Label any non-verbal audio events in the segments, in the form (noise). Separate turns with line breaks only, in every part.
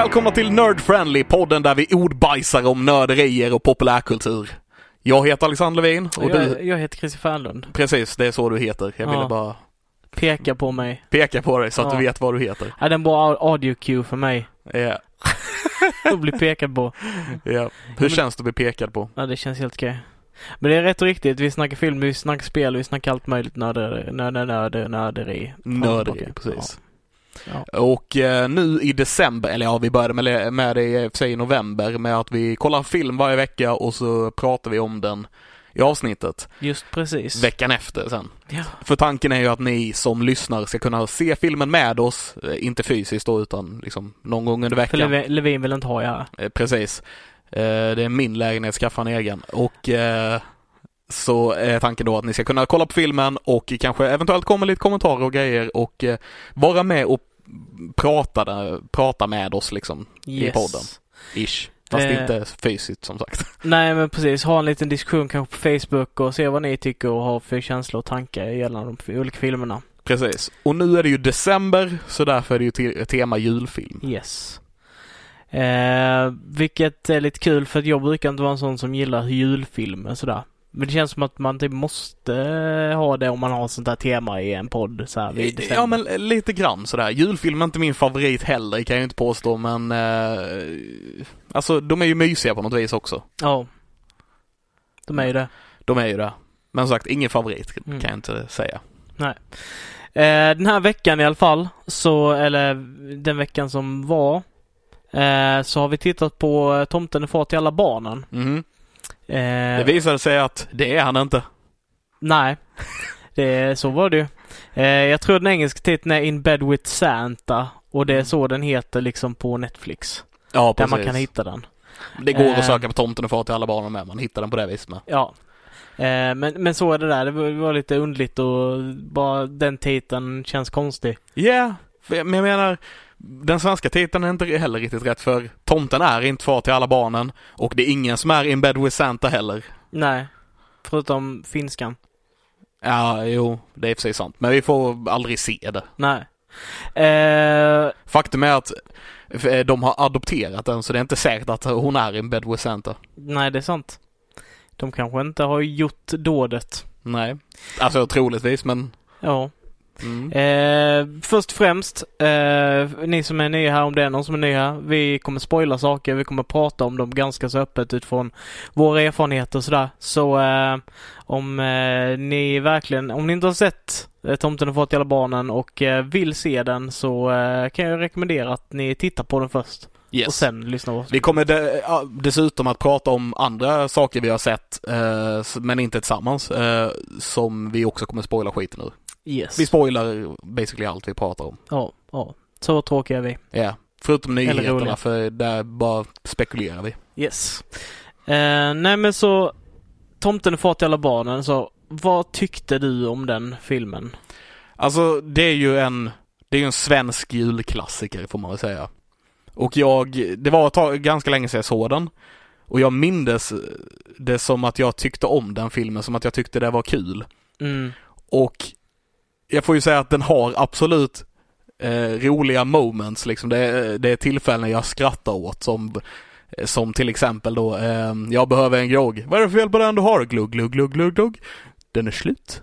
Välkomna till Nerd Friendly, podden där vi ordbajsar om nörderier och populärkultur. Jag heter Alexander Levin och
jag,
du...
jag heter Christer Fernlund.
Precis, det är så du heter. Jag ville
Ja.
bara
Peka på mig.
peka på dig så att
Ja.
du vet vad du heter.
Ja, det är en bra audio cue för mig.
Ja, (laughs)
Att bli pekad på.
ja. Hur känns det att bli pekad på?
Ja, det känns helt okej. Men det är rätt och riktigt. Vi snackar film, vi snackar spel, vi snackar allt möjligt nörderi. Nörd, nörd, nörderi.
Nörderi,
Ja.
precis.
Ja.
Och eh, nu i december, eller ja, vi började med, med det i för sig i november med att vi kollar film varje vecka och så pratar vi om den i avsnittet
Just precis.
veckan efter sen.
Ja.
För tanken är ju att ni som lyssnar ska kunna se filmen med oss, eh, inte fysiskt då utan liksom någon gång under
För
veckan.
Levin, Levin vill inte ha jag här.
Eh, Precis. Det är min lägenhet, skaffa en egen. Och så är tanken då att ni ska kunna kolla på filmen och kanske eventuellt komma lite kommentarer och grejer och vara med och prata, där- prata med oss liksom i podden. Ish. Fast
Eh.
inte fysiskt som sagt. (laughs)
Nej men precis, ha en liten diskussion kanske på Facebook och se vad ni tycker och har för känslor och tankar gällande de olika filmerna.
Precis. Och nu är det ju december så därför är det ju te- tema julfilm.
Yes. Eh, vilket är lite kul för att jag brukar inte vara en sån som gillar julfilmer sådär. Men det känns som att man typ måste ha det om man har sånt där tema i en podd så här vid december.
Ja men eh, lite grann sådär. Julfilm är inte min favorit heller kan jag inte påstå men eh, Alltså de är ju mysiga på något vis också.
Ja. De är ju det.
De är ju det. Men som sagt, ingen favorit
Mm.
kan jag inte säga.
Eh, den här veckan i alla fall, så, eller den veckan som var, eh, så har vi tittat på eh, Tomten är far till alla barnen.
Mhm.
Eh,
Det visade sig att det är han inte.
Nej, det, så var det ju. Eh, jag tror den engelska titeln är In Bed With Santa och det är så den heter liksom på Netflix.
Ja,
Där
precis.
man kan hitta den.
Det går
Eh.
att söka på Tomten och far till alla barnen med. Man hittar den på det viset med.
Ja. Eh, men, men så är det där. Det var, lite underligt och bara den titeln känns konstig.
Ja, yeah, men jag menar den svenska titeln är inte heller riktigt rätt för tomten är inte far till alla barnen och det är ingen som är in bed with Santa heller.
Nej, förutom finskan.
Ja, jo, det är i och för sig sant. Men vi får aldrig se det.
Nej. Eh,
Faktum är att eh, de har adopterat den så det är inte säkert att hon är in bed with Santa.
nej, det är sant. De kanske inte har gjort dådet.
Nej. Alltså troligtvis men
Ja.
Mm.
Eh, först och främst, eh, ni som är nya här, om det är någon som är ny här, vi kommer spoila saker, vi kommer prata om dem ganska så öppet utifrån våra erfarenheter och sådär. Så eh, om eh, ni verkligen, om ni inte har sett eh, Tomten har fått alla barnen och eh, vill se den så kan jag rekommendera att ni tittar på den först
yes.
och sen lyssnar på.
Vi kommer de, dessutom att prata om andra saker vi har sett, eh, men inte tillsammans, eh, som vi också kommer spoila skiten ur.
Yes.
Vi spoilar basically allt vi pratar om.
Ja, ja. Så tråkiga är vi.
Ja, förutom nyheterna för där bara spekulerar vi.
Yes. Eh, nej men så Tomten är far till alla barnen, så vad tyckte du om den filmen?
Alltså det är ju en, det är ju en svensk julklassiker får man väl säga. Och jag, det var ett tag, ganska länge sedan jag såg den. Och jag mindes det som att jag tyckte om den filmen, som att jag tyckte det var kul.
Mm.
Och jag får ju säga att den har absolut eh, roliga moments liksom. Det, är- det är tillfällen jag skrattar åt som som till exempel då, eh, jag behöver en grogg. Vad är det för fel på den du har? Glugg, glugg, glugg, glugg, glugg. Den är slut.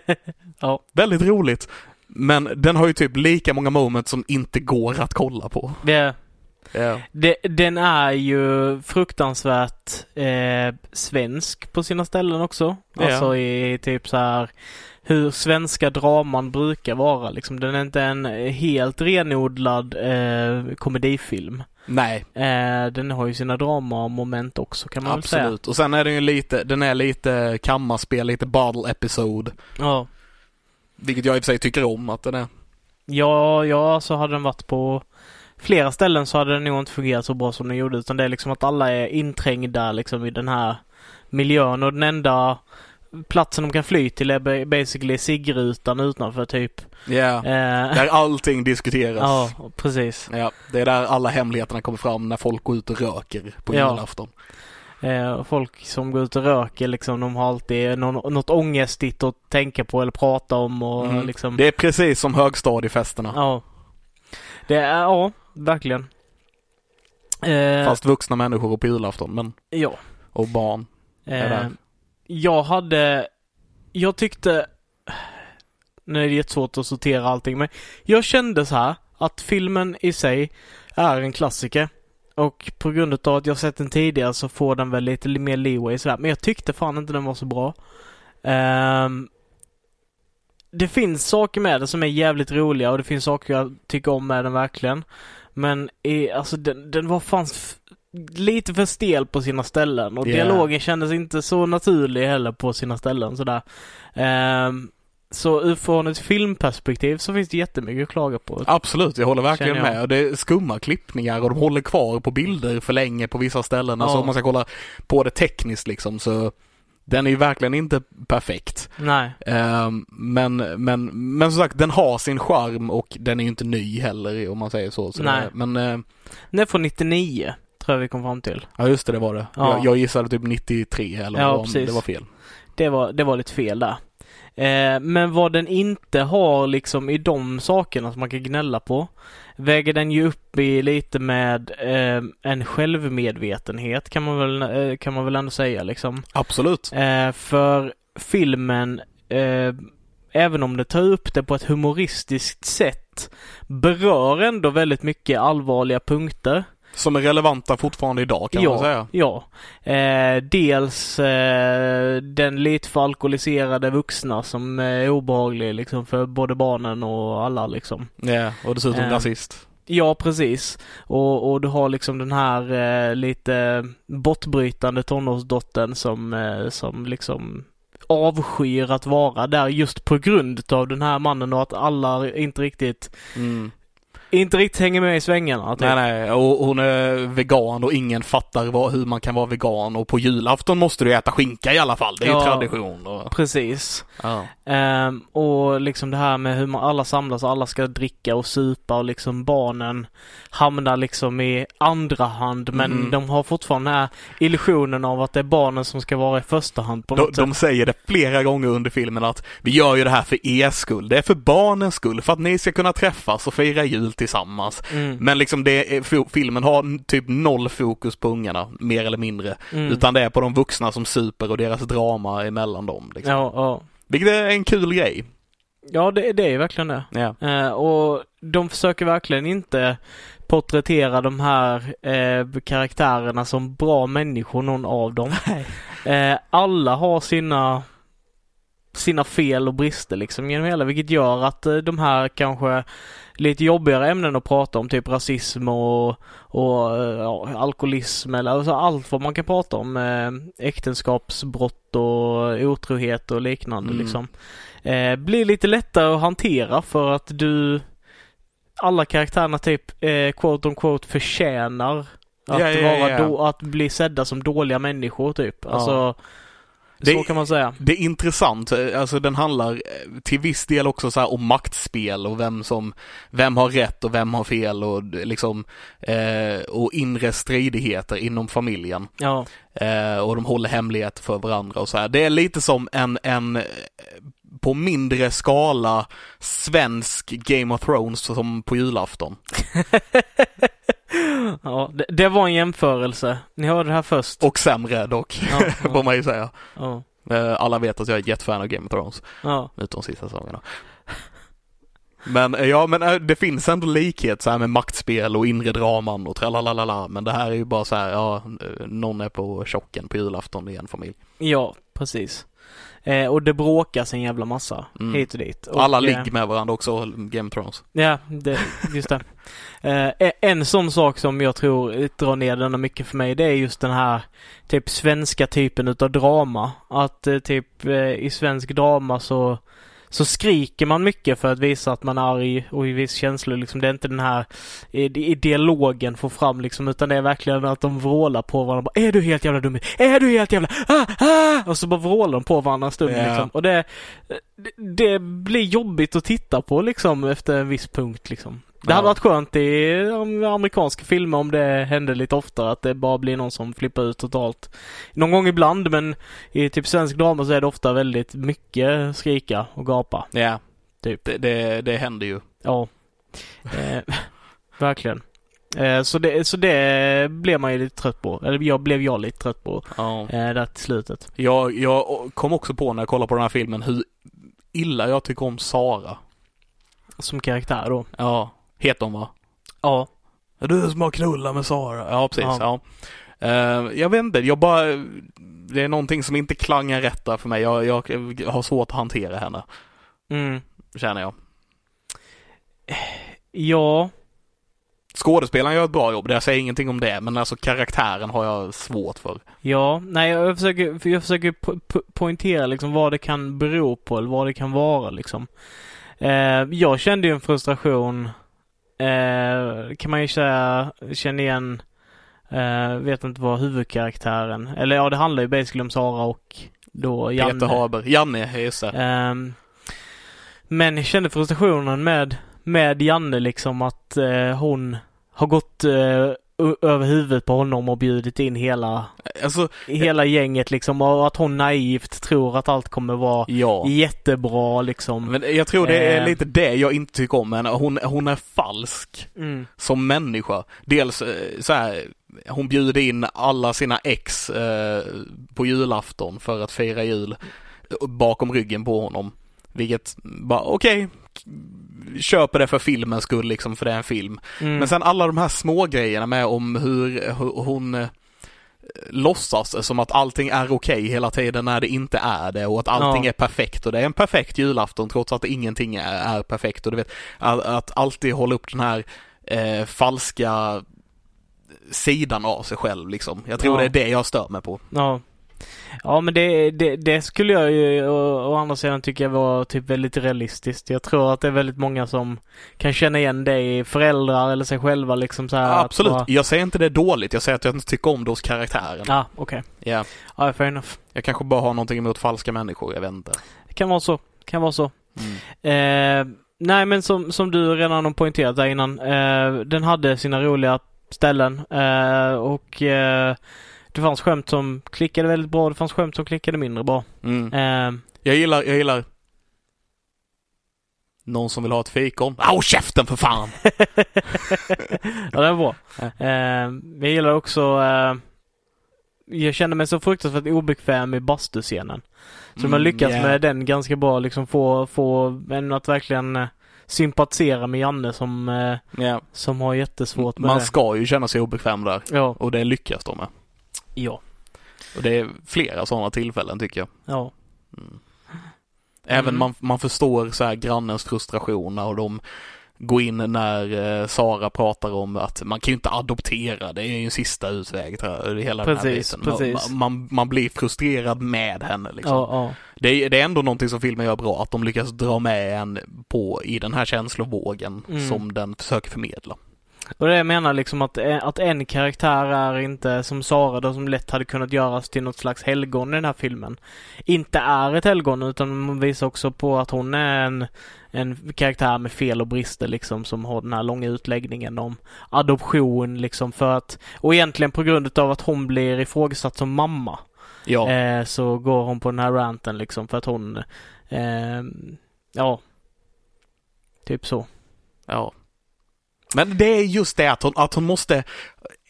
(laughs)
ja,
Väldigt roligt. Men den har ju typ lika många moments som inte går att kolla på.
det,
Ja.
det, den är ju fruktansvärt eh, svensk på sina ställen också.
Ja.
Alltså i typ så här hur svenska draman brukar vara liksom. Den är inte en helt renodlad eh, komedifilm.
Nej,
Eh, den har ju sina dramamoment också kan man väl säga.
absolut. Och sen är den ju lite, den är lite kammarspel, lite bottle episode.
Ja.
Vilket jag i och för sig tycker om att den är.
Ja, ja, så hade den varit på flera ställen så hade den nog inte fungerat så bra som den gjorde utan det är liksom att alla är inträngda liksom i den här miljön och den enda platsen de kan fly till är ba- basically ciggrutan utanför typ.
Ja,
Eh, (laughs)
där allting diskuteras.
ja, precis.
Ja, det är där alla hemligheterna kommer fram när folk går ut och röker på
Ja.
julafton.
Eh, folk som går ut och röker liksom, de har alltid någon, något ångestigt att tänka på eller prata om och
Mm.
liksom.
Det är precis som högstadiefesterna.
Ja. Det är, ja, verkligen. Eh,
Fast vuxna människor på julafton, men
ja.
och barn.
Eh jag hade, jag tyckte, nu är det jättesvårt att sortera allting men jag kände så här att filmen i sig är en klassiker. Och på grund av att jag sett den tidigare så får den väl lite mer leeway sådär. Men jag tyckte fan inte den var så bra. Um, det finns saker med den som är jävligt roliga och det finns saker jag tycker om med den verkligen. Men i, alltså den, den var fan lite för stel på sina ställen och
Ja.
dialogen kändes inte så naturlig heller på sina ställen sådär. Ehm, så utifrån ett filmperspektiv så finns det jättemycket att klaga på.
Absolut, jag håller verkligen
jag.
med. Och det är skumma klippningar och de håller kvar på bilder för länge på vissa ställen. Alltså
Ja.
om man ska kolla på det tekniskt liksom så den är ju verkligen inte perfekt.
Nej.
Ehm, men, men, men som sagt, den har sin charm och den är ju inte ny heller om man säger så. så
Nej.
det- Men, eh,
Den är från 99, tror jag vi kom fram till.
ja just det, det var det.
Ja.
Jag, jag gissade typ 93 eller
Ja,
om
precis.
det var fel.
Det var, det var lite fel där. Eh, men vad den inte har liksom i de sakerna som man kan gnälla på väger den ju upp i lite med eh, en självmedvetenhet kan man väl, eh, kan man väl ändå säga liksom.
Absolut.
Eh, för filmen, eh, även om det tar upp det på ett humoristiskt sätt, berör ändå väldigt mycket allvarliga punkter.
Som är relevanta fortfarande idag kan man säga.
Ja. Eh, dels eh, den lite för alkoholiserade vuxna som är obehaglig liksom för både barnen och alla liksom.
Ja, och dessutom
Eh,
rasist.
Ja, precis. Och, och du har liksom den här eh, lite bortbrytande tonårsdottern som, eh, som liksom avskyr att vara där just på grund av den här mannen och att alla inte riktigt,
Mm.
Inte riktigt hänger med i svängarna. Typ.
Nej, nej, och hon är vegan och ingen fattar vad, hur man kan vara vegan och på julafton måste du äta skinka i alla fall. Det är ju
Ja.
tradition. Och,
Precis.
ja.
Ehm, och liksom det här med hur man alla samlas och alla ska dricka och supa och liksom barnen hamnar liksom i andra hand men
Mm.
de har fortfarande den här illusionen av att det är barnen som ska vara i första hand på
De,
något
de
sätt.
säger det flera gånger under filmen att vi gör ju det här för er skull. Det är för barnens skull, för att ni ska kunna träffas och fira jul tillsammans.
Mm,
Men liksom det är, filmen har typ noll fokus på ungarna, mer eller mindre.
mm.
Utan det är på de vuxna som super och deras drama emellan dem. Liksom.
Ja, ja.
Vilket är en kul grej.
ja det, det är verkligen det.
Ja.
Eh, och de försöker verkligen inte porträttera de här eh, karaktärerna som bra människor, någon av dem. (laughs) Eh, alla har sina sina fel och brister liksom genom hela vilket gör att eh, de här kanske lite jobbigare ämnen att prata om, typ rasism och, och ja, alkoholism eller alltså allt vad man kan prata om. Eh, äktenskapsbrott och otrohet och liknande
Mm.
liksom. Eh, blir lite lättare att hantera för att du alla karaktärerna typ eh, quote on quote förtjänar att,
Ja, ja,
vara
ja.
Då, att bli sedda som dåliga människor typ. Alltså,
Det-
så kan man säga.
Det är intressant, alltså den handlar eh, till viss del också så om maktspel och vem som, vem har rätt och vem har fel och liksom, eh, och inre stridigheter inom familjen.
Ja,
Eh, och de håller hemligheter för varandra och så här. Det är lite som en, en eh, på mindre skala svensk Game of Thrones som på julafton. (laughs)
ja det, det var en jämförelse. Ni hörde det här först.
Och sämre dock,
Ja, (laughs)
får
ja,
man ju säga.
ja,
Eh, alla vet att jag är jättefan av Game of Thrones.
ja.
Utom sista säsongerna. Men eh, ja, men eh, det finns ändå likhet så här med maktspel och inre draman och tralalala. Men det här är ju bara så här, ja, någon är på chocken på julafton i en familj.
ja precis. Eh, och det bråkas en jävla massa
Mm.
hit och dit.
Och alla
eh,
ligger med varandra också, Game of Thrones.
Ja, det, just det. (laughs) Eh, en sån sak som jag tror drar ner denna mycket för mig, det är just den här typ svenska typen utav drama. Att eh, typ eh, i svensk drama så så skriker man mycket för att visa att man är arg och i viss känslor liksom. Det är inte den här i, i dialogen får fram liksom utan det är verkligen att de vrålar på varandra. Bara, är du helt jävla dum? Är du helt jävla... Ah, ah! Och så bara vrålar de på varandra en stund
Ja.
liksom. Och det, det, det blir jobbigt att titta på liksom efter en viss punkt liksom. Det hade varit skönt i amerikanska filmer om det hände lite oftare att det bara blir någon som flippar ut totalt. Någon gång ibland men i typ svensk drama så är det ofta väldigt mycket skrika och gapa.
Ja,
Typ.
det, det, det händer ju.
Ja. Eh, (laughs) verkligen. Eh, så, det, så det blev man ju lite trött på. Eller jag blev jag lite trött på
Ja.
eh, där till slutet.
Jag, jag kom också på när jag kollade på den här filmen hur illa jag tycker om Sara.
Som karaktär då.
Ja, heter hon va?
Ja.
Du som har knullat med Sara. Ja, precis.
Ja.
Ja. Eh, jag vet inte, jag bara... Det är någonting som inte klangar rätt där för mig. Jag, jag har svårt att hantera henne,
Mm.
känner jag.
Ja.
Skådespelaren gör ett bra jobb, jag säger ingenting om det, men alltså karaktären har jag svårt för.
Ja, nej jag försöker, jag försöker po- po- poängtera liksom vad det kan bero på eller vad det kan vara liksom. Eh, jag kände ju en frustration, eh, kan man ju säga, känner igen, eh, vet inte vad huvudkaraktären, eller ja det handlar ju basically om Sara och då Janne.
Peter Haber. Janne, just det.
Ehm, men jag kände frustrationen med, med Janne liksom att eh, hon har gått eh, över huvudet på honom och bjudit in hela,
Alltså,
hela gänget liksom och att hon naivt tror att allt kommer vara
ja.
jättebra liksom.
Men jag tror det är
Eh.
lite det jag inte tycker om henne. Hon, hon är falsk
Mm.
som människa. Dels eh, så här, hon bjuder in alla sina ex eh, på julafton för att fira jul bakom ryggen på honom. Vilket bara, okej, köper det för filmens skull liksom, för det är en film.
Mm.
Men sen alla de här små grejerna med om hur, hur hon eh, låtsas som att allting är okej hela tiden när det inte är det och att allting
Ja.
är perfekt och det är en perfekt julafton trots att ingenting är, är perfekt och du vet att, att alltid hålla upp den här eh, falska sidan av sig själv liksom. Jag tror
Ja.
det är det jag stör mig på.
Ja. Ja men det, det, det skulle jag ju å, å andra sidan tycka var typ väldigt realistiskt. Jag tror att det är väldigt många som kan känna igen det i föräldrar eller sig själva liksom så att
Absolut,
bara-
jag säger inte det dåligt, jag säger att jag inte tycker om det hos karaktären.
Ja, okej.
Ja.
Ja, fair enough.
Jag kanske bara har någonting emot falska människor, jag vet inte.
Det kan vara så. Kan vara så.
Mm.
Eh, nej men som, som du redan har poängterat där innan. Eh, den hade sina roliga ställen eh, och eh, det fanns skämt som klickade väldigt bra. Det fanns skämt som klickade mindre bra.
Mm.
Eh,
Jag gillar, jag gillar någon som vill ha ett fikon. Au käften för fan! (laughs)
ja, det var bra.
Ja.
Eh, jag gillar också eh, jag kände mig så fruktansvärt obekväm i bastuscenen. Så de har
Mm,
lyckats
yeah.
med den ganska bra, liksom få, få en att verkligen eh, sympatisera med Janne som,
Ja.
som har jättesvårt med
Man
det.
ska ju känna sig obekväm där.
Ja,
Och det lyckas de med.
Ja,
Och det är flera sådana tillfällen tycker jag.
ja.
Mm. Även
Mm.
man, man förstår så här grannens frustration och de går in när eh, Sara pratar om att man kan ju inte adoptera, det är ju en sista utväg tror jag, hela den här
Precis,
biten.
precis.
Man, man, man blir frustrerad med henne liksom.
Ja, ja.
Det, är, det är ändå någonting som filmen gör bra, att de lyckas dra med en på i den här känslovågen
Mm.
som den försöker förmedla.
Och det jag menar liksom att, en- att en karaktär är inte som Sara då som lätt hade kunnat göras till något slags helgon i den här filmen. Inte är ett helgon utan man visar också på att hon är en, en karaktär med fel och brister liksom som har den här långa utläggningen om adoption liksom för att och egentligen på grund av att hon blir ifrågasatt som mamma
Ja,
eh, så går hon på den här ranten liksom för att hon eh, ja typ så.
ja. Men det är just det att hon, att hon måste,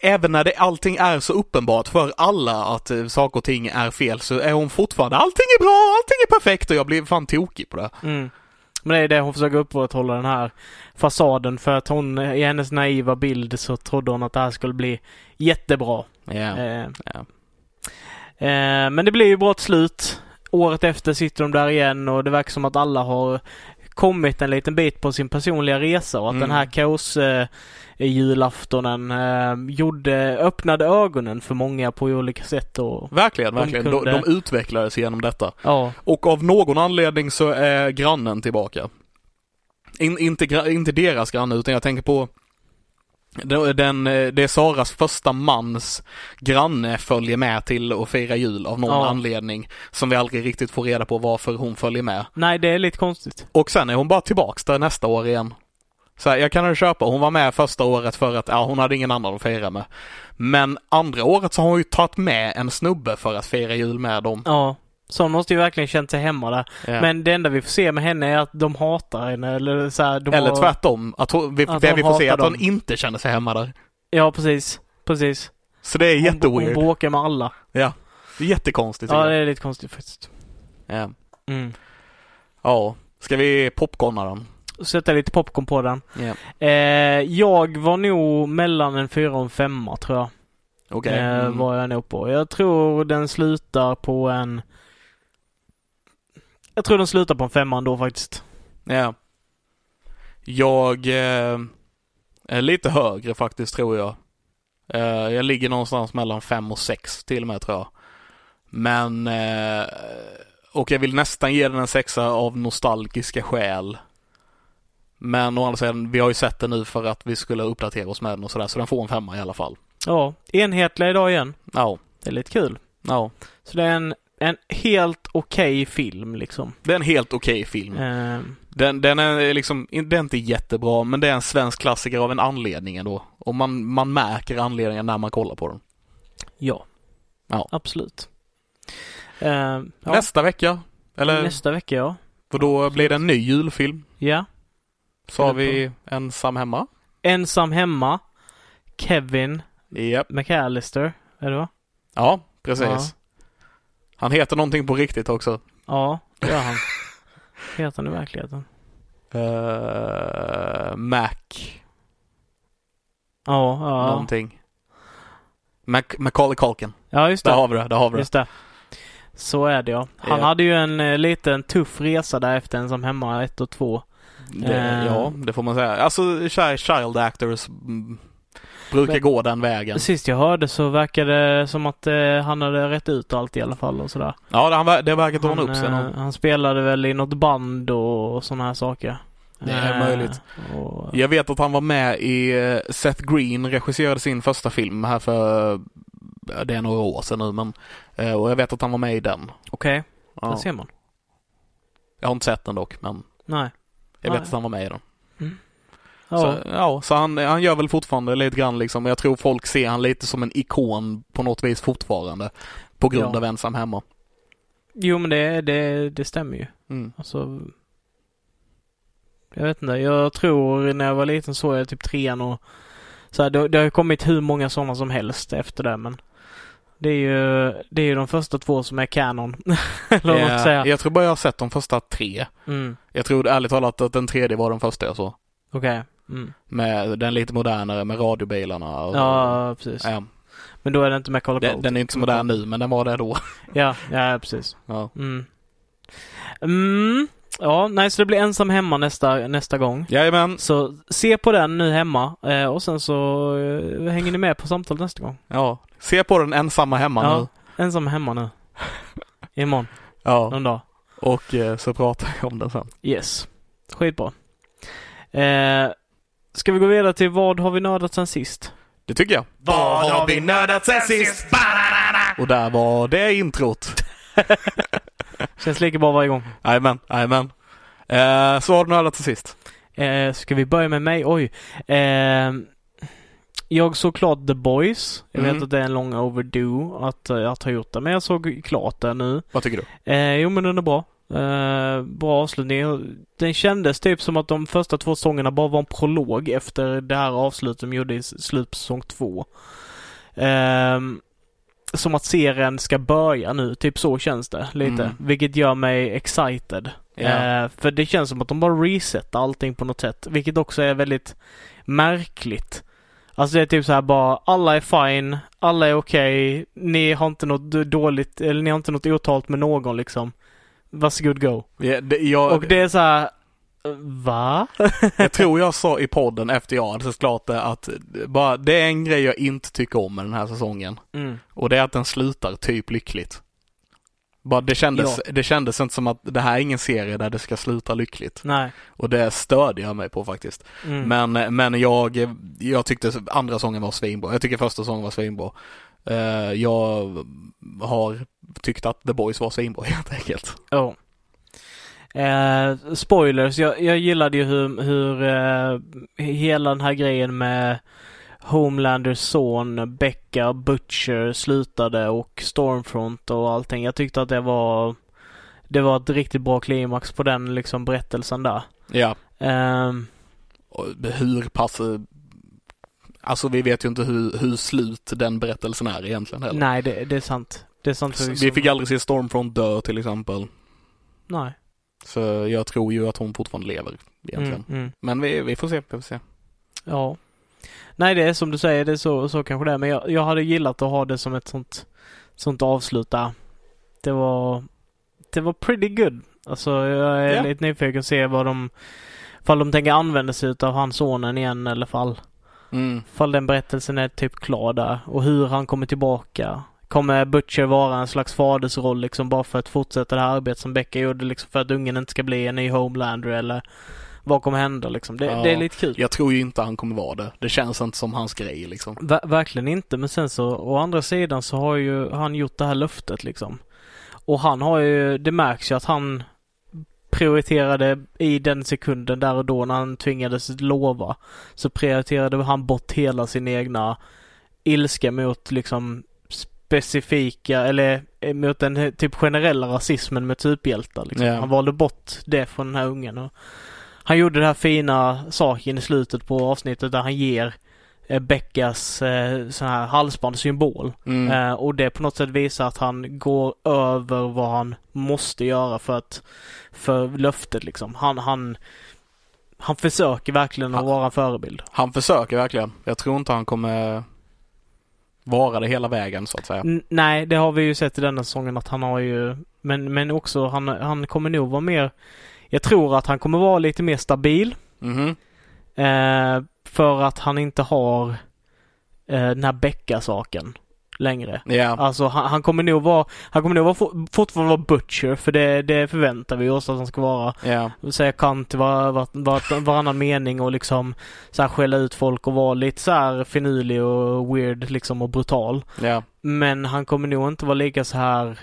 även när det, allting är så uppenbart för alla att eh, saker och ting är fel så är hon fortfarande, allting är bra, allting är perfekt och jag blir fan tokig på det.
Mm. Men det är det hon försöker upprätthålla den här fasaden för att hon i hennes naiva bild så trodde hon att det här skulle bli jättebra.
Ja.
Eh,
ja.
eh, men det blir ju bra till slut. Året efter sitter de där igen och det verkar som att alla har kommit en liten bit på sin personliga resa och att
Mm.
den här kaos eh, julaftonen eh, gjorde, öppnade ögonen för många på olika sätt och
Verkligen,
De
verkligen. De,
kunde-
de utvecklades genom detta.
ja,
Och av någon anledning så är grannen tillbaka. In, inte, inte deras granne utan jag tänker på den, eh, det är Saras första mans granne följer med till att fira jul av någon
Ja.
anledning som vi aldrig riktigt får reda på varför hon följer med.
nej det är lite konstigt.
Och sen är hon bara tillbaks där nästa år igen. Så här, jag kan köpa, hon var med första året för att ja, hon hade ingen annan att fira med. Men andra året så har hon ju tagit med en snubbe för att fira jul med dem.
Ja, så hon måste ju verkligen känt sig hemma där.
Ja.
Men det enda vi får se med henne är att de hatar henne eller så här,
Eller
har...
tvärtom, att hon, vi,
Att
det vi får se är att
hatar
hon
dem.
inte känner sig hemma där.
Ja, precis. Precis.
Så det är
Hon, hon
jätteweird.
bråkar med alla.
Ja. Det är jättekonstigt.
Ja, det är lite konstigt faktiskt.
ja.
Mm.
ja. Ska vi popcorna den?
Sätta lite popcorn på den.
Ja.
Eh, jag var nog mellan en fyra och en femma tror jag.
Okej.
Eh,
Mm.
var jag nog på. Jag tror den slutar på en... Jag tror den slutar på en femma ändå faktiskt.
Ja. Jag eh, är lite högre faktiskt tror jag. Eh, jag ligger någonstans mellan fem och sex till och med tror jag. Men eh, och jag vill nästan ge den en sexa av nostalgiska skäl. Men å andra sidan, vi har ju sett den nu för att vi skulle uppdatera oss med den och sådär, så den får en femma i alla fall.
Ja, enhetliga idag igen.
Ja,
Det är lite kul.
ja.
Så det är en, en helt okej film liksom.
Det är en helt okej film.
Eh,
Den, den är liksom, den är inte jättebra, men det är en svensk klassiker av en anledning ändå. Och man, man märker anledningen när man kollar på den.
ja.
Ja.
Absolut. Eh, ja.
Nästa vecka, eller
Nästa vecka ja.
för då blir det en ny julfilm.
Ja.
Så har vi Ensam hemma.
Ensam hemma. Kevin
Japp.
McAllister. Är det va?
Ja, precis.
Ja.
Han heter någonting på riktigt också.
Ja, det gör han. Heter han i verkligheten?
Uh, Mac
Ja, ja.
någonting. Mac, Macaulay Culkin.
Ja, just
Där
det.
har vi det, där har vi det.
Just det. Så är det ja. Han
Ja.
hade ju en eh, liten tuff resa där efter Ensam hemma 1 och 2.
det
Eh.
ja, det får man säga. Alltså chi- child actors mm, brukar
Men-
gå den vägen.
Sist jag hörde så verkade det som att eh, han hade rätt ut allt i alla fall och sådär.
Ja, det, han, det verkar dra upp sig.
eh,
nog.
han spelade väl i något band och, och sådana här saker.
Det är
Eh,
möjligt.
Och,
Jag vet att han var med i Seth Green regisserade sin första film här för det är några år sedan nu men och jag vet att han var med i den.
Okej, där
Ja.
ser man.
Jag har inte sett den dock men
Nej.
jag
Nej.
vet att han var med i den.
Ja,
Så, ja, så han, han gör väl fortfarande lite grann liksom. Jag tror folk ser han lite som en ikon på något vis fortfarande. På grund
Ja.
av ensam hemma.
Jo men det, det, det stämmer ju.
Mm.
Alltså. Jag vet inte. Jag tror när jag var liten såg jag typ trean och så här, det, det har kommit hur många sådana som helst efter det men det är ju, det är ju de första två som är kanon. (laughs) Eller
Eh,
säga.
jag tror bara jag har sett de första tre.
Mm.
Jag tror ärligt talat att den tredje var den första jag såg.
Okej. Mm.
Med den lite modernare med radiobilarna. Och,
Ja, precis.
ja.
Men då är det inte med Call
Den, den är inte så modern nu men den var det då.
Ja, ja precis.
Ja.
Mm. Mm. Ja, nej så det blir ensam hemma nästa, nästa gång.
Jajamän.
Så se på den nu hemma eh, och sen så eh, hänger ni med på samtalet nästa gång.
Ja. Se på den ensamma hemma
Ja.
nu.
Ensam hemma nu. (laughs) Imorgon,
Ja.
någon dag.
Och eh, så pratar vi om den sen.
Yes. Skitbra. Eh, ska vi gå vidare till vad har vi nördat sen sist?
Det tycker jag.
Vad har vi nördat sen sist?
Och där var det introt. (laughs)
Känns lika bra varje gång.
Jajamän, jajamän. Eh, så har du nördat till sist.
Eh, ska vi börja med mig? Oj. Eh, jag såg klart The Boys. Jag vet
Mm.
att det är en lång overdue att, eh, att ha gjort det, men jag såg klart det nu.
Vad tycker du?
Eh, jo men den är bra. Eh, bra avslutning. Den kändes typ som att de första två säsongerna bara var en prolog efter det här avslutet de gjorde i slutet på säsong två. Ehm, som att serien ska börja nu, typ så känns det lite.
Mm.
Vilket gör mig excited.
Ja.
Eh, för det känns som att de bara resetar allting på något sätt. Vilket också är väldigt märkligt. Alltså det är typ så här bara, alla är fine, alla är okej, ni har inte något dåligt, eller ni har inte något otalt med någon liksom. Varsågod go.
Ja, det, jag,
Och det är så här, Va? (laughs)
Jag tror jag sa i podden efter jag hade sett klart det att bara, det är en grej jag inte tycker om med den här säsongen.
Mm.
Och det är att den slutar typ lyckligt. Bara det kändes, det kändes inte som att det här är ingen serie där det ska sluta lyckligt.
Nej.
Och det störde jag mig på faktiskt.
Mm.
Men, men jag, jag tyckte andra sången var svinbra. Jag tycker första sången var svinbra. Eh, jag har tyckt att The Boys var svinbra (laughs) helt enkelt.
Ja. Eh, spoilers, jag, jag gillade ju hur, hur eh, hela den här grejen med Homelanders son, Becca, Butcher slutade och Stormfront och allting. Jag tyckte att det var det var ett riktigt bra klimax på den liksom berättelsen där.
Ja. Och hur pass... Alltså vi vet ju inte hur, hur slut den berättelsen är egentligen heller.
nej, det, det är sant. Det är sant.
Så
förvisso.
Vi fick aldrig se Stormfront dö till exempel.
Nej.
Så jag tror ju att hon fortfarande lever egentligen.
Mm, mm.
Men vi, vi får se, vi får se.
Ja. Nej, det är som du säger, det är så, så kanske det är. Men jag, jag hade gillat att ha det som ett sånt, sånt avslut där. Det var, det var pretty good. Alltså jag är
Ja.
lite nyfiken att se vad de, fall de tänker använda sig av hans sonen igen eller fall,
Mm.
fall den berättelsen är typ klar där. Och hur han kommer tillbaka. Kommer Butcher vara en slags fadersroll liksom bara för att fortsätta det här arbetet som Becka gjorde liksom för att ungen inte ska bli en ny Homelander eller vad kommer hända liksom. Det,
Ja.
det är lite kul.
Jag tror ju inte han kommer vara det. Det känns inte som hans grej liksom.
Ver- verkligen inte, men sen så å andra sidan så har ju han gjort det här löftet liksom. Och han har ju, det märks ju att han prioriterade i den sekunden där och då när han tvingades lova. Så prioriterade han bort hela sin egna ilska mot liksom specifika eller eh, mot den typ generella rasismen med superhjältar. Liksom.
Ja.
Han valde bort det från den här ungen. Och han gjorde den här fina saken i slutet på avsnittet där han ger eh, Beckas eh, sån här halsbandssymbol.
Mm.
Eh, och det på något sätt visar att han går över vad han måste göra för att för löftet liksom. Han, han, han försöker verkligen att
Han-
vara en förebild.
Han försöker verkligen. Jag tror inte han kommer vara det hela vägen så att säga.
N- nej, det har vi ju sett i denna säsongen att han har ju men, men också han, han kommer nog vara mer Jag tror att han kommer vara lite mer stabil.
Mhm.
Eh, för att han inte har eh, den här Becka-saken längre.
Ja.
Alltså han, han kommer nog vara, han kommer nog vara, for- fortfarande vara butcher för det, det förväntar vi oss att han ska vara.
Ja.
Säga kant var, var, var, varannan mening och liksom så här skälla ut folk och vara lite så här finurlig och weird liksom och brutal.
Ja.
Men han kommer nog inte vara lika så här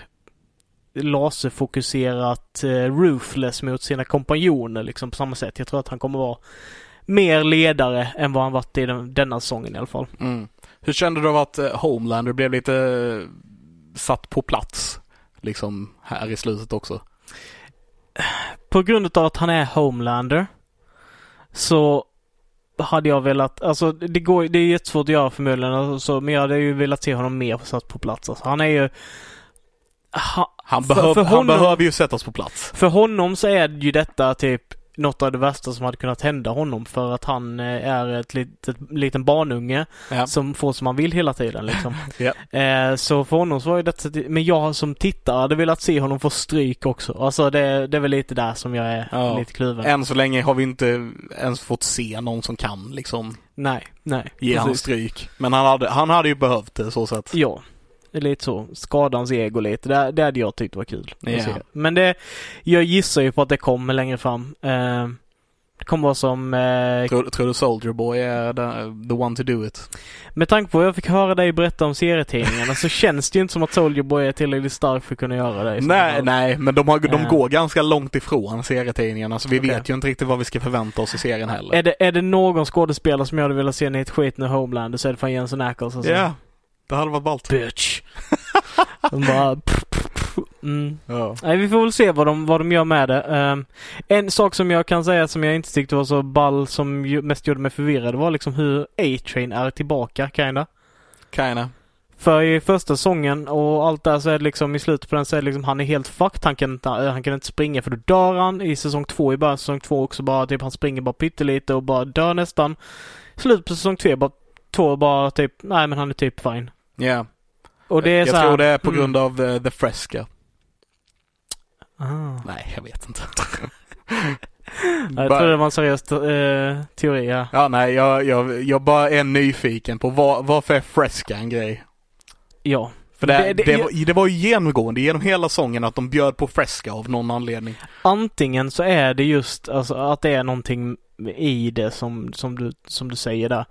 laserfokuserat eh, ruthless mot sina kompanjoner liksom på samma sätt. Jag tror att han kommer vara mer ledare än vad han varit i den, denna säsongen i alla fall.
Mm. Hur kände du av att eh, Homelander blev lite eh, satt på plats? Liksom här i slutet också.
På grund av att han är Homelander så hade jag velat, alltså det går det är jättesvårt att göra förmodligen, alltså, men jag hade ju velat se honom mer satt på plats. Alltså, han är ju ha,
Han,
För-
behöv,
för
han
honom-
behöver ju sättas på plats.
För honom så är ju detta typ något av det värsta som hade kunnat hända honom för att han eh, är ett litet, liten barnunge
Ja.
som får som han vill hela tiden liksom. (laughs)
Ja.
eh, så för honom så var ju detta, men jag som tittare hade velat se honom få stryk också. Alltså det, det är väl lite där som jag är
Ja.
lite kluven.
Än så länge har vi inte ens fått se någon som kan liksom
Nej, nej.
ge
precis.
stryk. Men han hade, han hade ju behövt det så sett.
Ja, lite så. Skada hans ego lite. Det, det hade jag tyckt var kul. se. Men det, jag gissar ju på att det kommer längre fram. Eh, det kommer vara som, eh,
Tror, tror du Soldier Boy är the, the one to do it?
med tanke på vad jag fick höra dig berätta om serietidningarna så känns det ju inte som att Soldier Boy är tillräckligt stark för att kunna göra det.
Nej, nej, men de, har, de
Eh.
går ganska långt ifrån serietidningarna så vi
Okej.
vet ju inte riktigt vad vi ska förvänta oss i serien heller.
Är det, är det någon skådespelare som jag hade velat se i ett skit med Homelander så är det fan Jensen Ackles alltså.
Ja, det hade varit ballt.
Bitch. (laughs) De bara... Mm.
Ja.
Nej, vi får väl se vad de, vad de gör med det. Ehm, en sak som jag kan säga som jag inte tyckte var så ball som mest gjorde mig förvirrad var liksom hur A-Train är tillbaka, kinda.
Kinda.
För i första säsongen och allt där så är det liksom i slutet på den så är det liksom han är helt fucked. Han kan inte, han kan inte springa för då dör han. I säsong två, i början av säsong två också bara typ han springer bara pyttelite och bara dör nästan. Slut på säsong två bara, två bara typ, nej men han är typ fine.
Ja.
Och det är
jag
så här,
tror det är på
mm.
grund av eh, The Fresca.
Ah.
Nej, jag vet inte. (laughs)
Jag trodde det var en seriös eh, teori här.
Ja, nej, jag, jag, jag bara är nyfiken på var, varför är Fresca en grej?
Ja.
För det,
Det-
det,
det-
var, det var ju genomgående genom hela sången att de bjöd på Fresca av någon anledning.
Antingen så är det just alltså, att det är någonting i det som, som, du, som du säger där.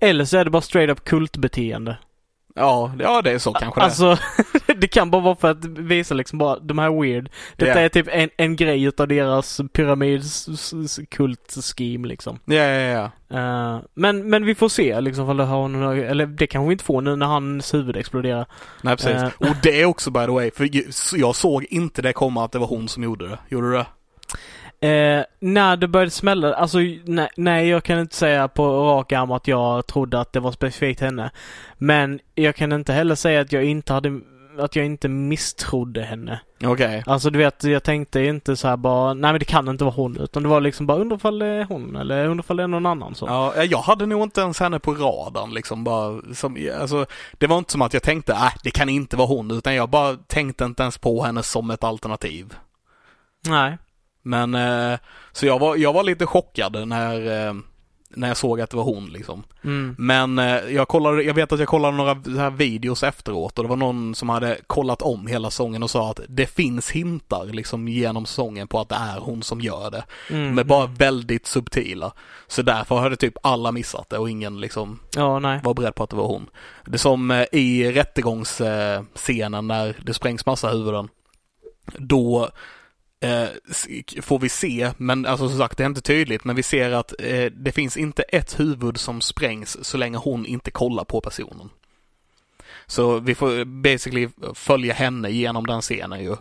Eller så är det bara straight up kultbeteende.
Ja, ja det är så kanske det
Alltså, (laughs) det kan bara vara för att visa liksom bara, de här är weird. Detta
Ja.
är typ en, en grej utav deras pyramidkult-scheme liksom.
Ja, ja, ja.
Eh, men, men vi får se liksom om det har någon, eller det kanske vi inte får nu när hans huvud exploderar.
Nej, precis.
Eh.
Och det är också by the way, för jag såg inte det komma att det var hon som gjorde det. Gjorde du det?
Eh, när det började smälla, alltså nej, nej jag kan inte säga på rak arm att jag trodde att det var specifikt henne. Men jag kan inte heller säga att jag inte hade, att jag inte misstrodde henne.
Okej.
Alltså du vet, jag tänkte inte så här bara, nej men det kan inte vara hon. Utan det var liksom bara, undrar ifall det är hon eller undrar ifall det är någon annan så.
Ja, jag hade nog inte ens henne på radarn liksom bara. Som, alltså, det var inte som att jag tänkte, äh, det kan inte vara hon, utan jag bara tänkte inte ens på henne som ett alternativ.
Nej.
Men, eh, så jag var, jag var lite chockad när, eh, när jag såg att det var hon liksom.
Mm.
Men eh, jag, kollade, jag vet att jag kollade några så här videos efteråt och det var någon som hade kollat om hela sången och sa att det finns hintar liksom genom sången på att det är hon som gör det.
Mm.
Men bara väldigt subtila. Så därför hade typ alla missat det och ingen liksom
Ja,
var beredd på att det var hon. Det är som i rättegångsscenen när det sprängs massa huvuden. Då Eh, får vi se, men alltså som sagt det är inte tydligt, men vi ser att eh, det finns inte ett huvud som sprängs så länge hon inte kollar på personen. Så vi får basically följa henne genom den scenen ju.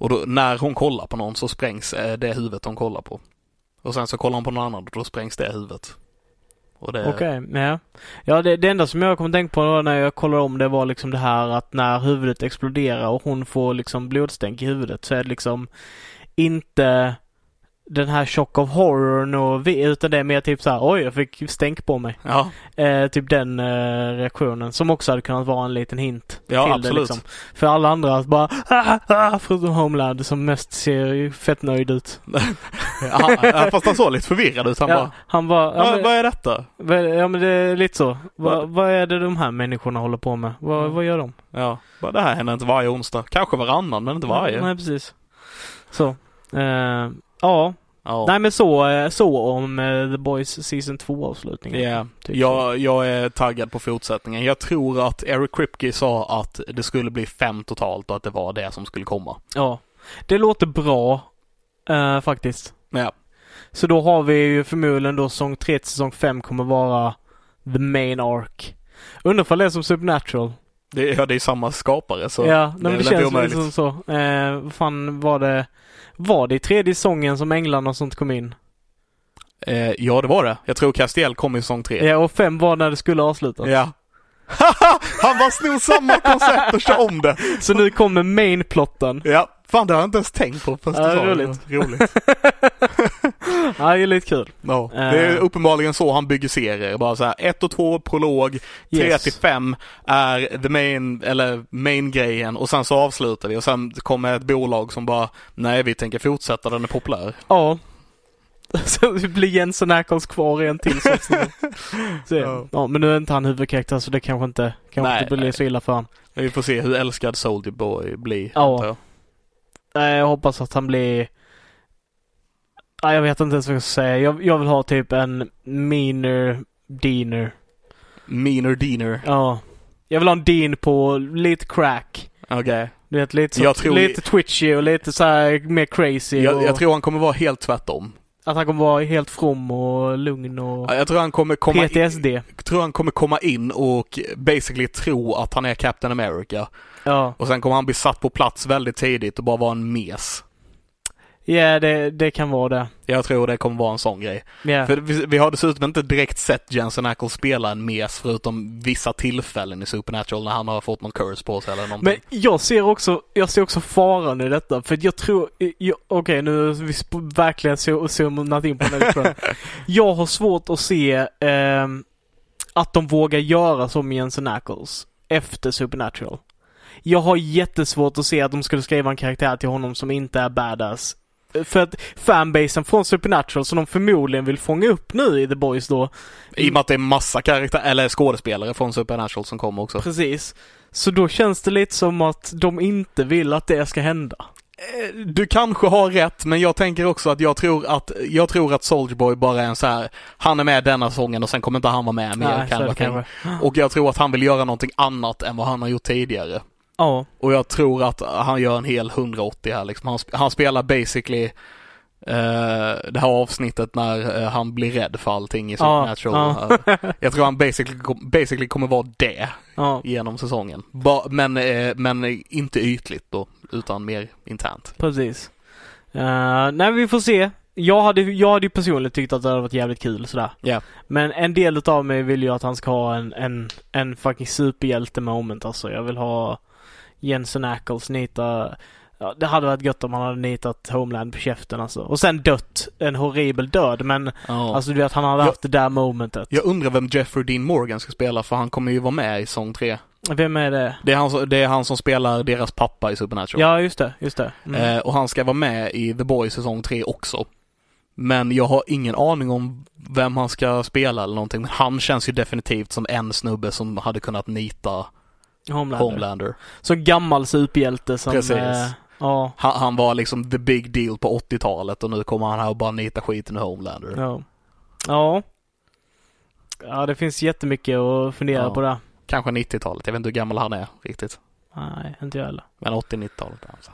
Och då, när hon kollar på någon så sprängs eh, det huvudet hon kollar på. Och sen så kollar hon på någon annan och då sprängs det huvudet. Det,
Okej, ja. Ja, det, det enda som jag kom att tänka på när jag kollade om det var liksom det här att när huvudet exploderar och hon får liksom blodstänk i huvudet så är det liksom inte den här chock of horror och vi, utan det är mer typ så här, oj jag fick stänk på mig.
Ja,
Eh, typ den eh, reaktionen som också hade kunnat vara en liten hint
Ja,
till
absolut.
det liksom. För alla andra att bara ah, ah, förutom Homeland som mest ser fett nöjd ut. (laughs)
ja, fast han såg lite förvirrad ut. Han
ja,
bara,
han bara, ja,
"Ja,
men,
vad är detta?
vad- ja men det är lite så. Va,
Vad-
är det de här människorna håller på med? Vad,
Mm.
vad gör de?
Ja, bara, det här händer inte varje onsdag. Kanske varannan, men inte varje.
Nej precis. Så. Eh, ja.
Ja.
Nej men så, eh, så om eh, The Boys Season 2 avslutningen.
Ja,
Typ
jag, jag är taggad på fortsättningen. Jag tror att Eric Kripke sa att det skulle bli fem totalt och att det var det som skulle komma.
Ja. Det låter bra. eh, faktiskt.
Ja,
Så då har vi ju förmodligen då säsong 3 till säsong 5 kommer vara the main arc. Undrar ifall det är som Supernatural.
det, ja, det är samma skapare så
ja,
det
det känns
omöjligt.
liksom så. Eh, vad fan var det? Var det i tredje säsongen som änglarna och sånt kom in?
Eh, ja, det var det. Jag tror Castiel kom i säsong tre.
Ja, och fem var när det skulle avslutas.
Ja. Han bara snor samma koncept och kör om det.
Så nu kommer main-plotten.
Ja, fan det har jag inte ens tänkt på först
Ja, roligt.
roligt.
Ja, det är lite kul.
Ja, det är
Eh.
uppenbarligen så han bygger serier. Bara så här, ett och två prolog, tre
Yes.
till fem är the main, eller main-grejen och sen så avslutar vi och sen kommer ett bolag som bara, nej vi tänker fortsätta, den är populär.
Ja. (laughs) Så det blir Jensen Ackles kvar i en till. (laughs) Så,
Ja.
ja. men nu är inte han huvudkaraktär så det kanske inte, kanske
Nej,
inte blir
nej.
så illa för honom.
Vi får se hur älskad Soldier Boy blir.
Ja.
jag.
Jag hoppas att han blir... Nej, jag vet inte ens vad jag ska säga. Jag, jag vill ha typ en meaner Deaner.
Meaner Diener.
Ja. Jag vill ha en Dean på lite crack.
Okej.
Du vet, lite, så,
Jag tror-
lite twitchy och lite så här mer crazy.
Jag,
och
jag tror han kommer vara helt tvärtom.
Att han kommer vara helt from och lugn och
Ja, Jag tror han kommer komma
PTSD.
In, tror han kommer komma in och basically tro att han är Captain America.
Ja.
Och sen kommer han bli satt på plats väldigt tidigt och bara vara en mes.
Ja, det, det kan vara det.
Jag tror det kommer vara en sån grej.
Ja.
För vi, vi har dessutom inte direkt sett Jensen Ackles spela en mes förutom vissa tillfällen i Supernatural när han har fått någon curse på sig eller någonting.
Men jag ser också, jag ser också faran i detta. För jag tror, okej nu har vi verkligen zo- zoomat in på tror (laughs) jag. har svårt att se ehm, att de vågar göra som Jensen Ackles efter Supernatural. Jag har jättesvårt att se att de skulle skriva en karaktär till honom som inte är badass för att fanbasen från Supernatural som de förmodligen vill fånga upp nu i The Boys då.
I och med att det är massa karaktärer, eller skådespelare från Supernatural som kommer också.
Precis. Så då känns det lite som att de inte vill att det ska hända.
Eh, Du kanske har rätt, men jag tänker också att jag tror att, jag tror att Boy bara är en så här, han är med denna säsongen och sen kommer inte han vara med mer.
Nej, det
of thing.
kanske.
Och jag tror att han vill göra någonting annat än vad han har gjort tidigare.
Ja,
Och jag tror att han gör en hel 180 här liksom. Han, han spelar basically eh, det här avsnittet när eh, han blir rädd för allting i
Ja,
Supernatural. Eh, jag tror han basically, basically kommer vara det
ja,
genom säsongen. Ba, men, eh, men inte ytligt då, utan mer internt.
precis. Uh, nej, vi får se. Jag hade, jag hade ju personligen tyckt att det hade varit jävligt kul sådär.
Ja.
Men en del utav mig vill ju att han ska ha en, en, en fucking superhjälte moment alltså. Jag vill ha Jensen Ackles nita Ja, det hade varit gött om han hade nitat Homeland på käften alltså. Och sen dött en horribel död men
Ja.
alltså du vet han hade
Ja.
haft det där momentet.
jag undrar vem Jeffrey Dean Morgan ska spela för han kommer ju vara med i säsong 3.
Vem är det?
Det är han, som- det är han som spelar deras pappa i Supernatural.
Ja just det, just det. Mm.
Eh, och han ska vara med i The Boys säsong 3 också. Men jag har ingen aning om vem han ska spela eller någonting. Men han känns ju definitivt som en snubbe som hade kunnat nita
Homelander.
Homelander.
Så gammal superhjälte som...
Precis.
Eh, ja.
Han, han var liksom the big deal på 80-talet och nu kommer han här och bara nita skiten ur Homelander.
Ja. Ja. Ja, det finns jättemycket att fundera
Ja.
på där.
Kanske 90-talet. Jag vet inte hur gammal han är riktigt.
Nej, inte jag heller.
Men 80-90-talet. Alltså.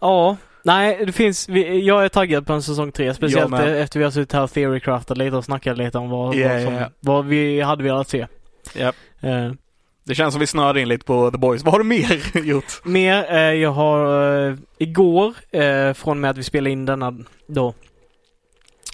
Ja. Nej, det finns... Jag är taggad på en säsong tre. Speciellt efter vi har suttit här och theorycraftat lite och snackat lite om vad,
Ja,
vad, som,
ja.
vad vi hade velat se.
Japp.
Eh,
Det känns som vi snöade in lite på The Boys. Vad har du mer (laughs) gjort?
mer, eh, jag har eh, igår, eh, från med att vi spelade in denna då,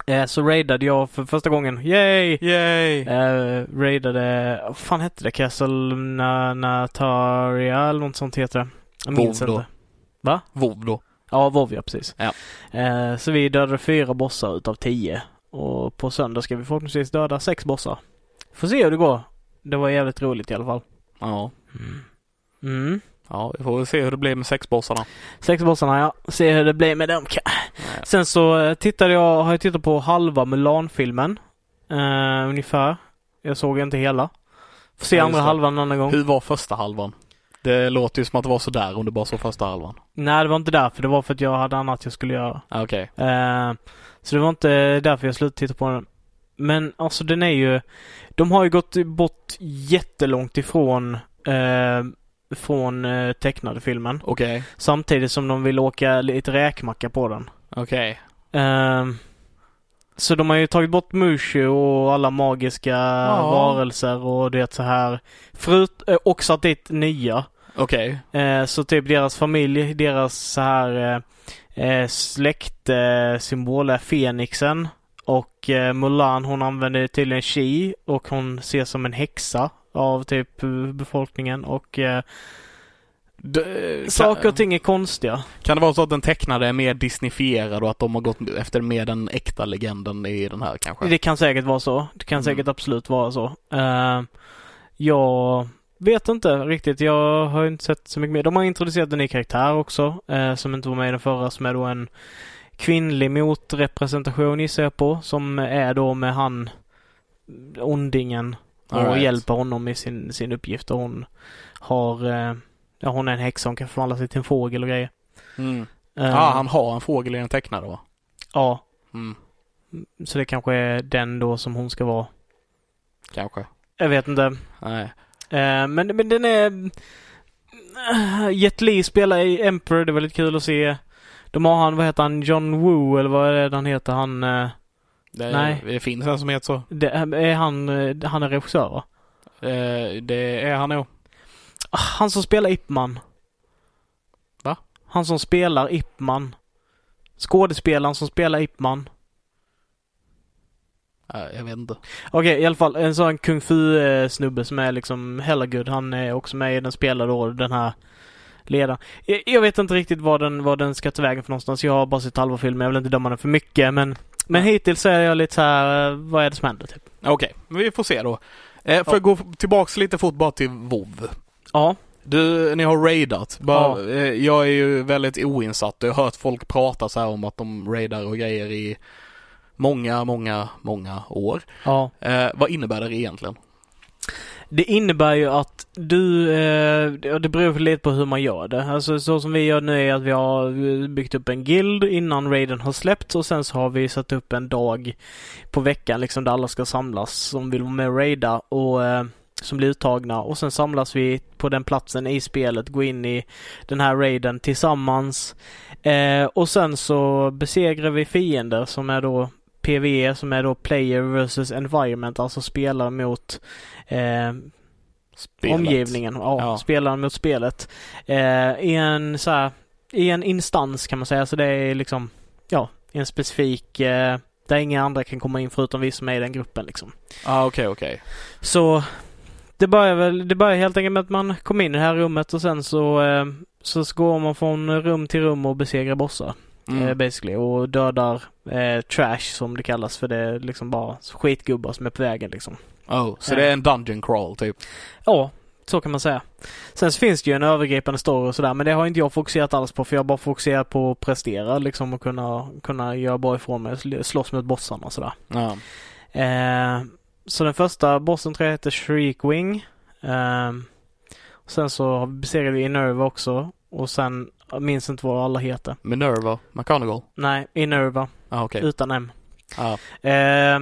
eh, så raidade jag för första gången, yay!
Yay!
Eh, raidade, vad fan hette det? Castle Na- Nataria eller något sånt heter det. Jag minns
WoW då.
inte.
WoW då.
Ja, WoW ja, precis.
Ja.
Eh, så vi dödade fyra bossar utav tio. Och på söndag ska vi förhoppningsvis döda sex bossar. Får se hur det går. Det var jävligt roligt i alla fall.
Ja.
Mm.
Ja, vi får väl se hur det blir med sexbossarna.
Sex bossarna ja. Se hur det blir med dem.
Ja.
Sen så eh, tittade jag, har jag tittat på halva Mulan-filmen. Eh, ungefär. Jag såg inte hela. Får se
Ja,
andra halvan en annan gång.
Hur var första halvan? Det låter ju som att det var sådär om du bara såg första halvan.
Nej, det var inte därför. Det var för att jag hade annat jag skulle göra.
Ah, Okej.
Eh, så det var inte därför jag slutade titta på den. Men alltså den är ju... De har ju gått bort jättelångt ifrån eh, från eh, tecknade filmen.
Okej.
Samtidigt som de vill åka lite räkmacka på den.
Okej.
Eh, så de har ju tagit bort Mushu och alla magiska varelser och det så här. Förut, eh, och satt dit nya.
Okej.
Eh, så typ deras familj, deras så här eh, släktsymbol är Fenixen. Och eh, Mulan hon använder tydligen chi och hon ses som en häxa av typ eh, befolkningen och eh,
D-
saker och ting är konstiga.
kan det vara så att den tecknade är mer disneyfierad och att de har gått efter mer den äkta legenden i den här kanske?
Det kan säkert vara så. Det kan
Mm.
säkert absolut vara så. Eh, jag vet inte riktigt. Jag har inte sett så mycket mer. De har introducerat en ny karaktär också eh, som inte var med i den förra som är då en kvinnlig motrepresentation gissar jag på. Som är då med han ondingen och
right.
hjälper honom i sin, sin uppgift. Och hon har eh, Ja, hon är en häxa. Hon kan förvandla sig till en fågel och grejer.
Mm.
Eh,
Ja, han har en fågel i den tecknade va?
Ja,
Mm.
så det kanske är den då som hon ska vara.
Kanske.
Jag vet inte.
Nej.
Eh, men, men den är... Uh, Jet Li spelar i Emperor, det är väldigt kul att se. De har han, vad heter han, John Woo eller vad är det han heter? Han... eh,
Det,
Nej.
det finns en som heter så.
det, är han, eh, han är regissör va?
Eh, det är han nog.
Ah, Han som spelar Ip Man.
Va?
Han som spelar Ip Man. Skådespelaren som spelar Ip Man.
Eh, jag vet inte.
Okej, i alla fall en sån kung fu-snubbe som är liksom hella good. Han är också med i den spelar då den här ledaren. Jag, jag vet inte riktigt vad den, vad den ska ta vägen för någonstans. Jag har bara sett halva filmen. Jag vill inte döma den för mycket men men hittills är jag lite så här, eh, vad är det som händer typ?
Okej, vi får se då. Eh, får
Ja.
jag gå tillbaks lite fort bara till WoW.
Ja,
Du, ni har raidat. Bara,
Ja.
eh, Jag är ju väldigt oinsatt. Jag har hört folk prata så här om att de raidar och grejer i många, många, många år.
Ja.
Eh, vad innebär det egentligen?
Det innebär ju att du, eh, det beror lite på hur man gör det. Alltså så som vi gör nu är att vi har byggt upp en guild innan raiden har släppts och sen så har vi satt upp en dag på veckan liksom där alla ska samlas som vill vara med och raida och eh, som blir uttagna och sen samlas vi på den platsen i spelet, går in i den här raiden tillsammans. Eh, och sen så besegrar vi fiender som är då PVE som är då Player versus Environment, alltså spelare mot eh, omgivningen. Ja,
Ja.
spelaren mot spelet. Eh, I en så här, i en instans kan man säga. Så det är liksom, ja, en specifik, eh, där inga andra kan komma in förutom vi som är i den gruppen liksom.
Ah, okej, okej.
Så det börjar väl, det börjar helt enkelt med att man kommer in i det här rummet och sen så, eh, så går man från rum till rum och besegrar bossar.
Mm.
Eh, basically. Och dödar eh, trash som det kallas för det är liksom bara skitgubbar som är på vägen liksom.
Oh, så
Eh.
det är en dungeon crawl typ?
Ja, så kan man säga. Sen så finns det ju en övergripande story och sådär men det har inte jag fokuserat alls på för jag har bara fokuserat på att prestera liksom och kunna, kunna göra bra ifrån mig, sl- slåss mot bossarna och sådär.
Ja.
Eh, så den första bossen tror jag heter Shriekwing. Eh, sen så besegrade vi Inerva också och sen, jag minns inte vad alla heter.
Minerva McGonagall?
Nej, Inerva
Ah, okej.
utan M.
Ah.
Eh,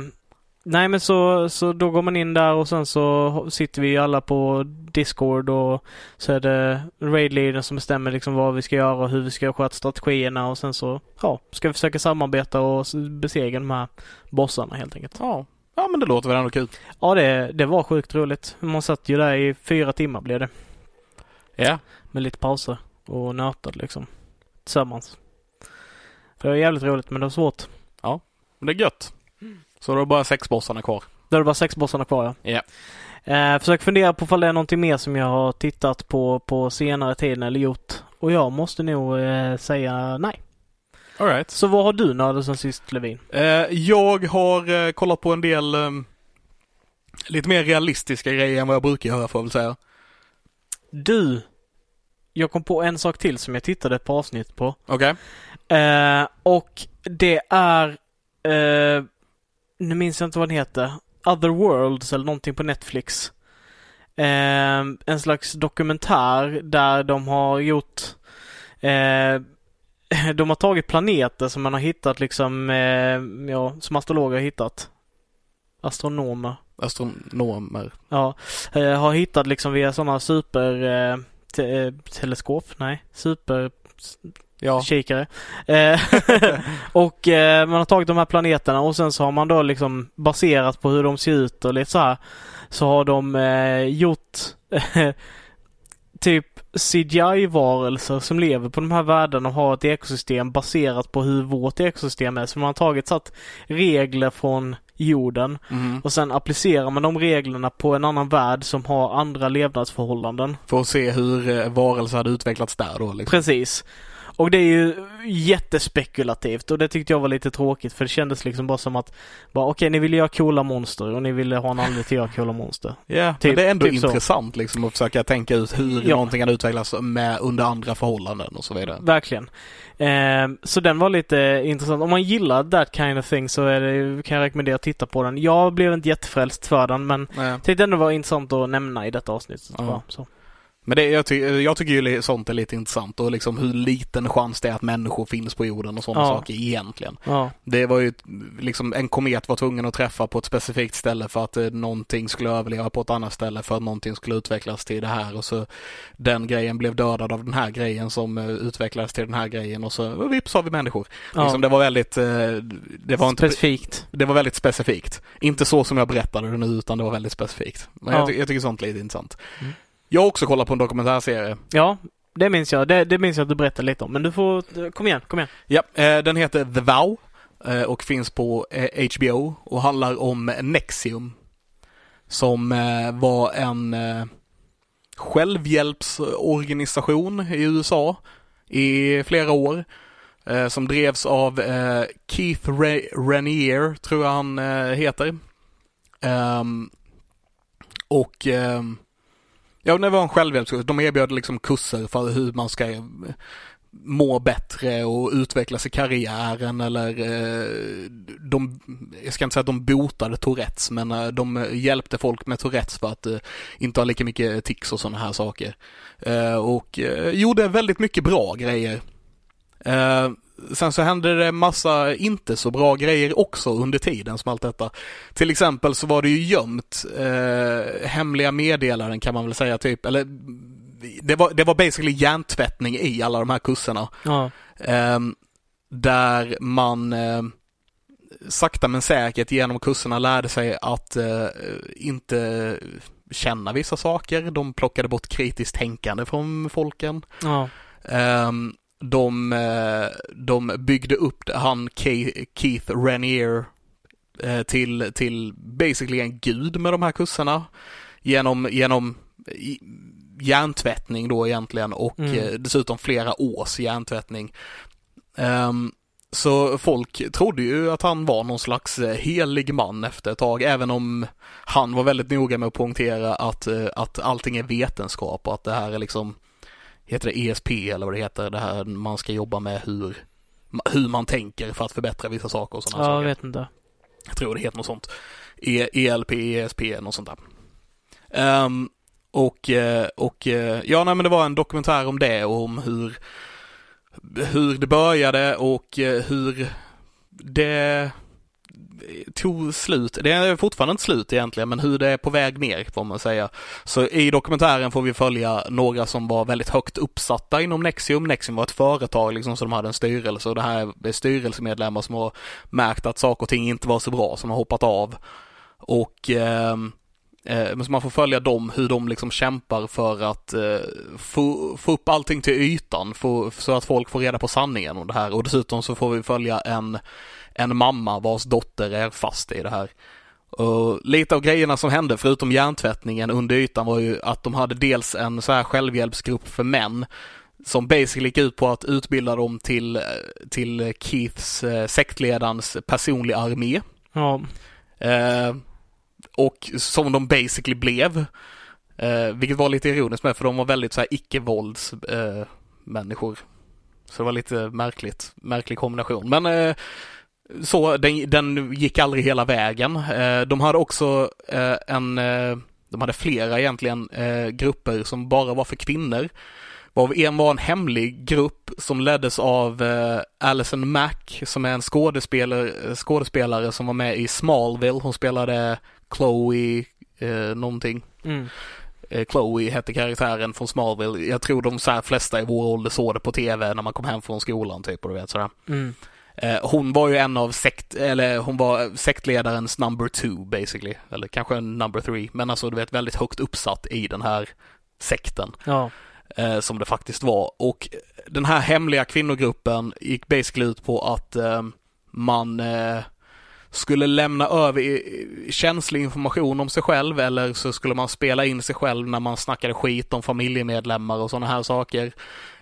nej men så, så då går man in där och sen så sitter vi alla på Discord och så är det raid som bestämmer liksom vad vi ska göra och hur vi ska sköta strategierna och sen så ja, ska vi försöka samarbeta och besegra de här bossarna helt enkelt.
Ja. ja, men det låter väl ändå kul.
Ja det, det var sjukt roligt. Man satt ju där i fyra timmar blev det.
Ja.
Med lite pauser och nötade liksom. Tillsammans. För det var jävligt roligt men det var svårt.
Men det är gött. Så då är det bara sex bossarna kvar.
Då är det bara sex bossarna kvar ja.
Ja.
Eh, försök fundera på om det är någonting mer som jag har tittat på på senare tid eller gjort. Och jag måste nog eh, säga nej.
Alright.
Så vad har du nördat sen sist Levin?
Eh, jag har eh, kollat på en del eh, lite mer realistiska grejer än vad jag brukar göra får jag väl säga.
Du! Jag kom på en sak till som jag tittade på avsnitt på.
Okej.
Eh, och det är... Eh, nu minns jag inte vad den heter. Other Worlds eller någonting på Netflix. Eh, en slags dokumentär där de har gjort... Eh, (laughs) de har tagit planeter som man har hittat liksom, eh, ja, som astrologer har hittat. Astronomer.
Astronomer.
Ja, eh, har hittat liksom via sådana super te- eh, teleskop, nej, super
Ja.
kikare. Eh, (laughs) och eh, man har tagit de här planeterna och sen så har man då liksom baserat på hur de ser ut och lite så här så har de eh, gjort (laughs) typ CGI-varelser som lever på de här världarna och har ett ekosystem baserat på hur vårt ekosystem är. Så man har tagit satt regler från jorden
Mhm.
och sen applicerar man de reglerna på en annan värld som har andra levnadsförhållanden.
För att se hur eh, varelser hade utvecklats där då liksom.
Precis. Och det är ju jättespekulativt och det tyckte jag var lite tråkigt för det kändes liksom bara som att bara okej ni ville göra coola monster och ni ville ha en anledning till att göra coola monster.
Ja,
Typ-
men det är ändå
typ så.
intressant liksom att försöka tänka ut hur
Ja.
någonting kan utvecklas med under andra förhållanden och så vidare.
Verkligen. Ehm, så den var lite intressant. Om man gillar that kind of thing så det, kan jag rekommendera att titta på den. Jag blev inte jättefrälst för den men
Nej.
tyckte ändå var intressant att nämna i detta avsnitt.
Ja.
Så.
Men det, jag, ty jag tycker ju sånt är lite intressant och liksom hur liten chans det är att människor finns på jorden och sådana
Ja.
saker egentligen.
Ja.
Det var ju liksom en komet var tvungen att träffa på ett specifikt ställe för att eh, någonting skulle överleva på ett annat ställe för att någonting skulle utvecklas till det här och så den grejen blev dödad av den här grejen som eh, utvecklades till den här grejen och så och vips har vi människor.
Ja.
Liksom, det var väldigt, eh, det var inte,
Specifikt.
det var väldigt specifikt. Inte så som jag berättade det nu utan det var väldigt specifikt. Men
Ja.
jag, ty- jag tycker sånt är lite intressant.
Mm.
Jag har också kollat på en dokumentärserie.
Ja, det minns jag. Det, det minns jag att du berättade lite om. Men du får, kom igen, kom igen.
Ja, eh, den heter The Vow eh, och finns på eh, HBO och handlar om Nexium. Som eh, var en eh, självhjälpsorganisation i USA i flera år. Eh, som drevs av eh, Keith Re- Renier, tror jag han eh, heter. Ehm, och ehm, Ja, det var en självhjälpskurs. De erbjöd liksom kurser för hur man ska eh, må bättre och utvecklas i karriären eller eh, de, jag ska inte säga att de botade Tourettes men eh, de hjälpte folk med Tourettes för att inte ha lika mycket tics och sådana här saker. Och gjorde väldigt mycket bra grejer. Sen så hände det massa inte så bra grejer också under tiden som allt detta. Till exempel så var det ju gömt eh, hemliga meddelanden kan man väl säga typ, eller det var, det var basically hjärntvättning i alla de här kurserna.
Ja.
Eh, där man eh, sakta men säkert genom kurserna lärde sig att eh, inte känna vissa saker. De plockade bort kritiskt tänkande från folken.
Ja.
Um, de, eh, de byggde upp han Keith Renier eh, till, till basically en gud med de här kurserna. Genom, genom hjärntvättning då egentligen och mm. Eh, dessutom flera års hjärntvättning. Um, så folk trodde ju att han var någon slags helig man efter ett tag, även om han var väldigt noga med att poängtera att, att allting är vetenskap och att det här är liksom heter det ESP eller vad det heter, det här man ska jobba med hur, hur man tänker för att förbättra vissa saker och sådana
ja,
saker.
jag vet inte.
Jag tror det heter något sånt. E ELP, ESP, något sånt där. Um, och, eh, och eh, ja, nej men det var en dokumentär om det och om hur, hur det började och eh, hur det tog slut. Det är fortfarande inte slut egentligen, men hur det är på väg ner får man säga. Så i dokumentären får vi följa några som var väldigt högt uppsatta inom Nexium. Nexium var ett företag liksom, så de hade en styrelse och det här är styrelsemedlemmar som har märkt att saker och ting inte var så bra, som har hoppat av. Och ehm, eh, men så man får följa dem, hur de liksom kämpar för att eh, få, få upp allting till ytan, få, så att folk får reda på sanningen om det här. Och dessutom så får vi följa en en mamma vars dotter är fast i det här. Och lite av grejerna som hände, förutom hjärntvättningen under ytan, var ju att de hade dels en så här självhjälpsgrupp för män som basically gick ut på att utbilda dem till, till Keiths, eh, sektledarens personliga armé.
Ja.
Eh, och som de basically blev. Eh, vilket var lite ironiskt med, för de var väldigt så här icke-vålds eh, människor. Så det var lite märkligt, märklig kombination. Men eh, så den, den gick aldrig hela vägen. Eh, de hade också eh, en, eh, de hade flera egentligen grupper som bara var för kvinnor. Varav en var en hemlig grupp som leddes av Alison Mack som är en skådespelare, skådespelare som var med i Smallville. Hon spelade Chloe eh, någonting.
Mm.
Chloe hette karaktären från Smallville. Jag tror de så flesta i vår ålder såg det på tv när man kom hem från skolan typ och du vet sådär.
Mm.
Eh, hon var ju en av sekt, eller hon var sektledarens number two basically, eller kanske number three, men alltså du vet väldigt högt uppsatt i den här sekten.
Ja.
Eh, som det faktiskt var. Och den här hemliga kvinnogruppen gick basically ut på att eh, man skulle lämna över känslig information om sig själv eller så skulle man spela in sig själv när man snackade skit om familjemedlemmar och sådana här saker.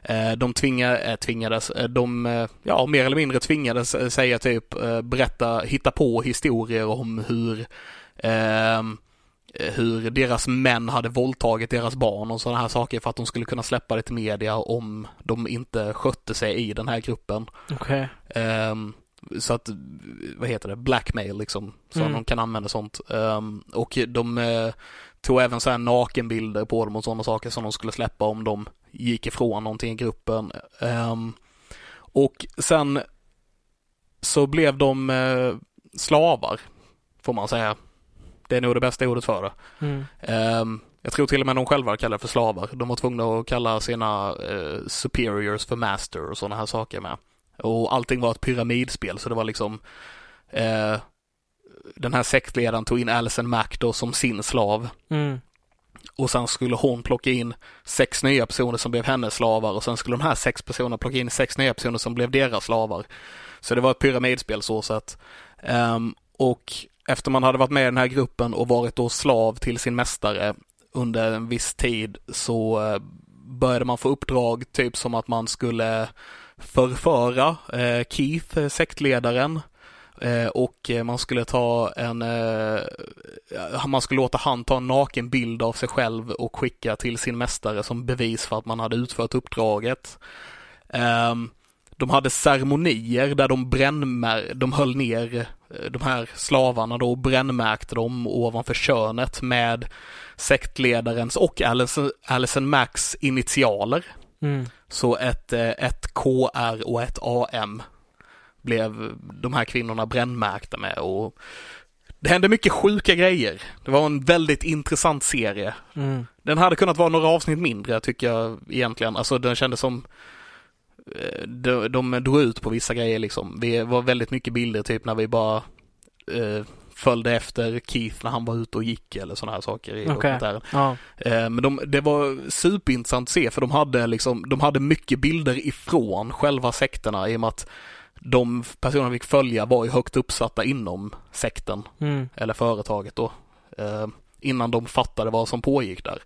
Eh, de tvinga, tvingades, eh, de, ja mer eller mindre tvingades säga typ, berätta, hitta på historier om hur ehm, hur deras män hade våldtagit deras barn och sådana här saker för att de skulle kunna släppa det till media om de inte skötte sig i den här gruppen.
Okay.
Um, så att, vad heter det, blackmail liksom. Så mm. de kan använda sånt. Um, och de uh, tog även så här nakenbilder på dem och sådana saker som de skulle släppa om de gick ifrån någonting i gruppen. Um, och sen så blev de uh, slavar, får man säga. Det är nog det bästa ordet för det.
Mm.
Um, jag tror till och med de själva kallar för slavar. De var tvungna att kalla sina uh, superiors för master och sådana här saker med. Och allting var ett pyramidspel så det var liksom eh, den här sektledaren tog in Alison Mack då som sin slav.
Mm.
Och sen skulle hon plocka in sex nya personer som blev hennes slavar och sen skulle de här sex personerna plocka in sex nya personer som blev deras slavar. Så det var ett pyramidspel så sett. Um, och efter man hade varit med i den här gruppen och varit då slav till sin mästare under en viss tid så uh, började man få uppdrag typ som att man skulle förföra eh, Keith, eh, sektledaren, Eh, och eh, man skulle ta en, eh, man skulle låta han ta en naken bild av sig själv och skicka till sin mästare som bevis för att man hade utfört uppdraget. Ehm, de hade ceremonier där de brännmär, de höll ner eh, de här slavarna då och brännmärkte dem ovanför könet med sektledarens och Alison, Max initialer.
Mm.
Så ett, ett KR och ett AM blev de här kvinnorna brännmärkta med och det hände mycket sjuka grejer. Det var en väldigt intressant serie.
Mm.
Den hade kunnat vara några avsnitt mindre tycker jag egentligen. Alltså den kändes som de, de drog ut på vissa grejer liksom. Det var väldigt mycket bilder typ när vi bara eh, följde efter Keith när han var ute och gick eller sådana här saker i
okay.
dokumentären.
Ja.
Eh, men de, det var superintressant att se för de hade liksom, de hade mycket bilder ifrån själva sekterna i och med att de personerna vi fick följa var ju högt uppsatta inom sekten
Mm.
eller företaget då. Eh, innan de fattade vad som pågick där.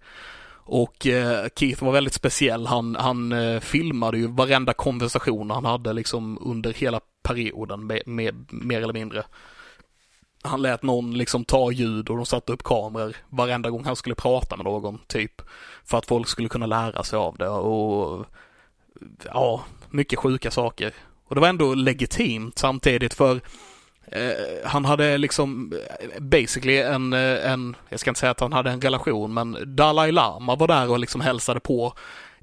Och eh, Keith var väldigt speciell. Han, han filmade ju varenda konversation han hade liksom under hela perioden med, med, mer eller mindre. Han lät någon liksom ta ljud och de satte upp kameror varenda gång han skulle prata med någon, typ. För att folk skulle kunna lära sig av det och ja, mycket sjuka saker. Och det var ändå legitimt samtidigt för eh, han hade liksom basically en, eh, en, jag ska inte säga att han hade en relation, men Dalai Lama var där och liksom hälsade på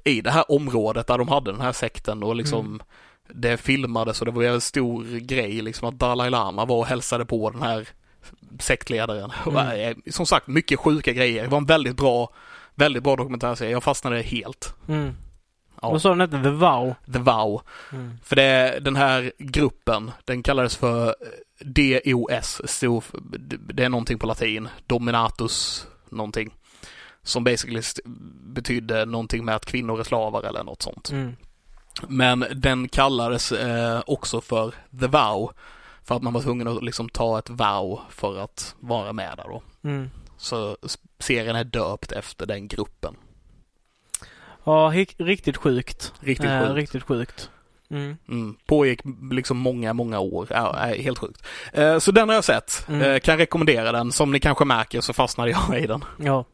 i det här området där de hade den här sekten och liksom
Mm
det filmades och det var en stor grej liksom att Dalai Lama var och hälsade på den här sektledaren.
Mm.
eh, Som sagt, mycket sjuka grejer. Det var en väldigt bra, väldigt bra dokumentärserie. Jag fastnade helt.
Mm.
Ja.
Vad sa den hette? The Vow?
The Vow.
Mm.
För det, den här gruppen, den kallades för DOS, stod för, det är någonting på latin, Dominatus någonting. Som basically betydde någonting med att kvinnor är slavar eller något sånt.
Mm.
Men den kallades eh, också för The Vow. För att man var tvungen att liksom ta ett vow för att vara med där då.
Mm.
Så serien är döpt efter den gruppen.
Ja, riktigt sjukt.
Riktigt
Eh,
sjukt.
Riktigt sjukt. Mm.
Mm. Pågick liksom många, många år. Ja, helt sjukt. Eh, så den har jag sett.
Mm.
Eh, kan rekommendera den. Som ni kanske märker så fastnade jag i den.
Ja.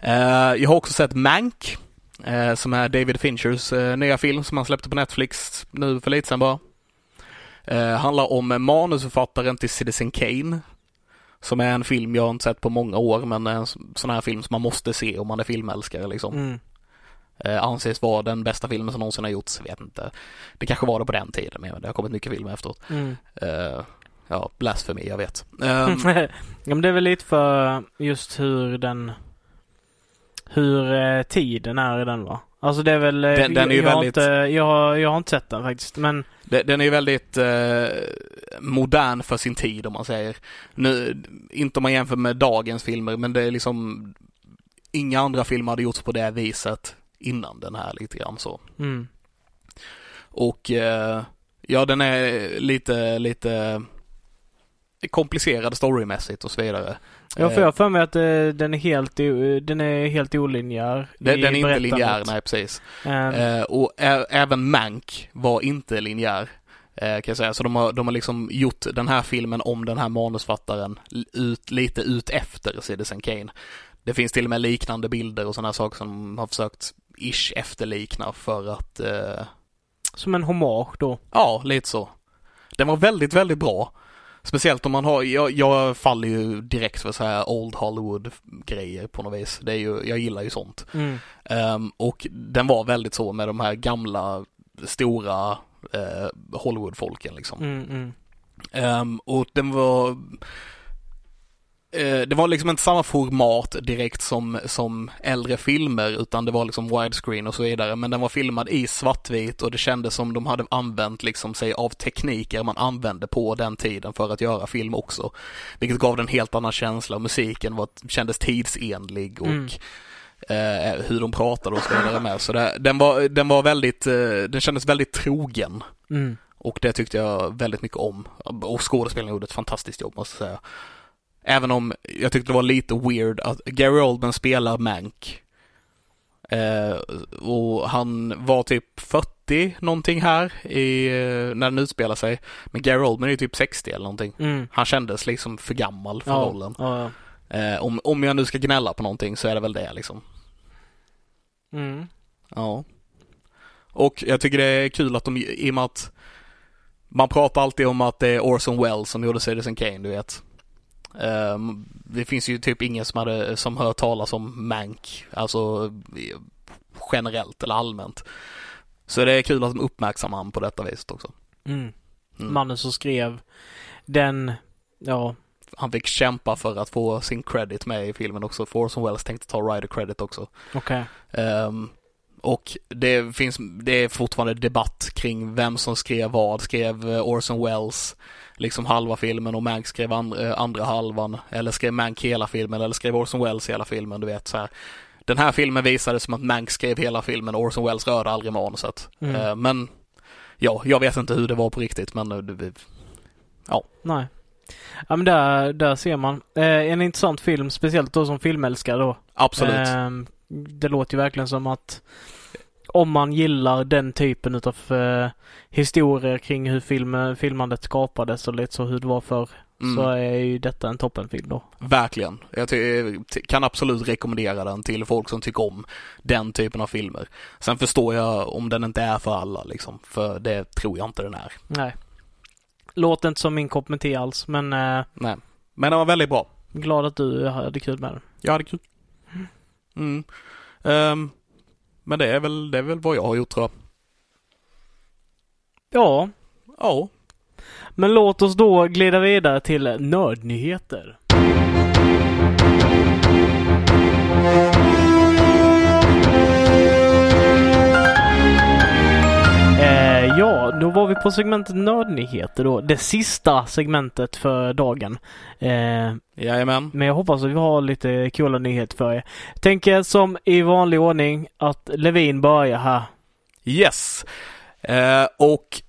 Eh, jag har också sett Mank. Eh, som är David Finchers eh, nya film som han släppte på Netflix nu för lite sedan bara. Eh, handlar om manusförfattaren till Citizen Kane. Som är en film jag inte sett på många år men en sån här film som man måste se om man är filmälskare liksom.
Mm.
Eh, anses vara den bbästa filmen som någonsin har gjorts, vet inte. Det kanske var det på den tiden men det har kommit mycket filmer efteråt.
Mm.
Eh, ja, blasfemi, jag vet. Ehm, (laughs)
ja, men det är väl lite för just hur den hur eh, tiden är i den va? Alltså det är väl... eh,
Den- den är ju
jag, har
väldigt-
inte, jag, har- jag har inte sett den faktiskt men
det- den är ju väldigt eh, modern för sin tid om man säger. Nu, inte om man jämför med dagens filmer men det är liksom inga andra filmer hade gjorts på det viset innan den här lite grann så.
mm.
Och eh, ja, den är lite, lite komplicerad storymässigt och så vidare.
Jag får
Eh,
jag har för mig att eh, den är helt, den är helt olinjär
den, den är inte linjär, nej precis. Eh, och även Mank var inte linjär. Eh, kan jag säga. Så de har, de har liksom gjort den här filmen om den här manusfattaren ut, lite ut efter Citizen Kane. Det finns till och med liknande bilder och sådana saker som de har försökt ish efterlikna för att, eh,
Som en hommage då.
ja, lite så. Den var väldigt, väldigt bra. Speciellt om man har, jag, jag faller ju direkt för så här Old Hollywood-grejer på något vis. Det är ju, jag gillar ju sånt.
Mm.
Ehm, och den var väldigt så med de här gamla, stora eh, Hollywood-folken liksom.
Mm.
Ehm, och den var det var liksom inte samma format direkt som, som äldre filmer utan det var liksom widescreen och så vidare. Men den var filmad i svartvit och det kändes som de hade använt liksom sig av tekniker man använde på den tiden för att göra film också. Vilket gav den en helt annan känsla och musiken var, kändes tidsenlig och
Mm.
eh, hur de pratade och så vidare med. Så det, den, var, den var väldigt, eh, den kändes väldigt trogen.
Mm.
Och det tyckte jag väldigt mycket om. Och skådespelaren gjorde ett fantastiskt jobb måste jag säga. Även om jag tyckte det var lite weird att Gary Oldman spelar Mank. Eh, och han var typ 40 någonting här i, eh, när den utspelar sig. Men Gary Oldman är ju typ 60 eller någonting.
Mm.
Han kändes liksom för gammal för
Ja,
rollen.
ja, ja.
Eh, om, om jag nu ska gnälla på någonting så är det väl det liksom.
Mm.
Ja. Och jag tycker det är kul att de, i och med att man pratar alltid om att det är Orson Welles som gjorde Citizen Kane, du vet. Ehm, det finns ju typ ingen som, hade, som hör talas om Mank, alltså generellt eller allmänt. Så det är kul att de uppmärksammar honom på detta viset också.
Mm.
Mm.
Mannen som skrev den, ja,
Han fick kämpa för att få sin credit med i filmen också, Orson Welles tänkte ta writer credit också.
okej.
Ehm, och det finns, det är fortfarande debatt kring vem som skrev vad. Skrev eh, Orson Welles liksom halva filmen och Mank skrev and, eh, andra halvan. Eller skrev Mank hela filmen eller skrev Orson Welles hela filmen, du vet så här. Den här filmen visade som att Mank skrev hela filmen och Orson Welles rörde aldrig manuset.
Mm.
Eh, men ja, jag vet inte hur det var på riktigt men eh, det,
Nej. Ja men där, där ser man. En intressant film, speciellt då som filmälskare då.
absolut.
Ehm, det låter ju verkligen som att om man gillar den typen utav eh, historier kring hur film, filmandet skapades och lite så hur det var för
Mm.
så är ju detta en toppenfilm då.
Verkligen. Jag ty- kan absolut rekommendera den till folk som tycker om den typen av filmer. Sen förstår jag om den inte är för alla liksom, för det tror jag inte den är.
Nej. Låter inte som min kopp med te alls men eh,
Nej. Men den var väldigt bra.
glad att du hade kul med den.
Jag hade kul. Mm. Ehm, men det är, väl, det är väl vad jag har gjort tror jag.
Ja,
Ja.
men låt oss då glida vidare till nördnyheter. Ja, då var vi på segmentet nördnyheter då. Det sista segmentet för dagen. Eh,
Jajamän.
men jag hoppas att vi har lite coola nyheter för er. Tänker som i vanlig ordning att Levin börjar här.
Yes. Eh, och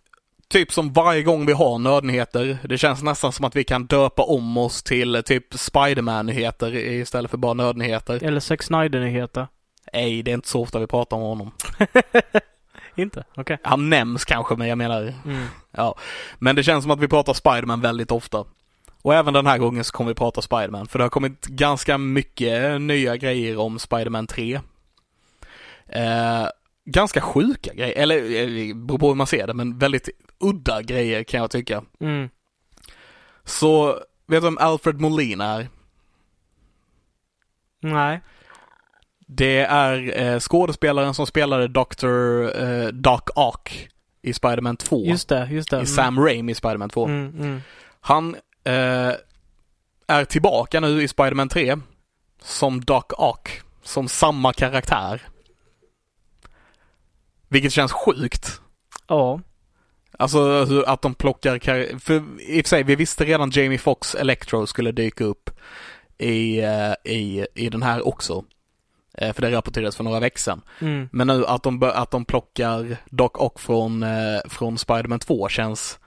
typ som varje gång vi har nördnyheter, det känns nästan som att vi kan döpa om oss till typ Spiderman-nyheter istället för bara nördnyheter.
Eller Zack Snyder-nyheter.
Nej, det är inte så ofta vi pratar om honom. (laughs)
Inte? Okej.
Han nämns kanske, men jag menar,
Mm.
ja. Men det känns som att vi pratar Spiderman väldigt ofta. Och även den här gången så kommer vi prata Spiderman, för det har kommit ganska mycket nya grejer om Spiderman 3. Eh, ganska sjuka grejer, eller eh, det beror på hur man ser det, men väldigt udda grejer kan jag tycka.
Mm.
Så, vet du vem Alfred Molina är?
Nej.
Det är eh, skådespelaren som spelade Dr. Eh, Doc Ock i Spiderman 2.
Just det, just det.
I Sam Raimi i Spiderman 2.
Mm, mm.
Han eh, är tillbaka nu i Spiderman 3 som Doc Ock, som samma karaktär. Vilket känns sjukt.
Ja.
Alltså att de plockar kar- För i och för sig, vi visste redan Jamie Foxx Electro skulle dyka upp i, eh, i, i den här också. Eh, för det rapporterades för några veckor sedan.
Mm.
Men nu att de, att de plockar Doc Ock från, eh, från Spiderman 2 känns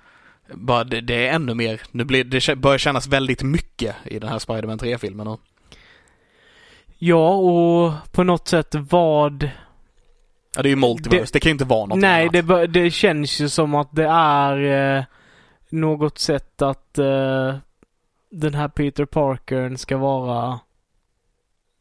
bara, det, det är ännu mer, nu blir, det börjar kännas väldigt mycket i den här Spiderman 3-filmen nu.
Ja, och på något sätt vad...
Ja, det är ju multiverse, det,
Det-
kan ju inte vara något
Nej, det, det känns ju som att det är eh, något sätt att eh, den här Peter Parkern ska vara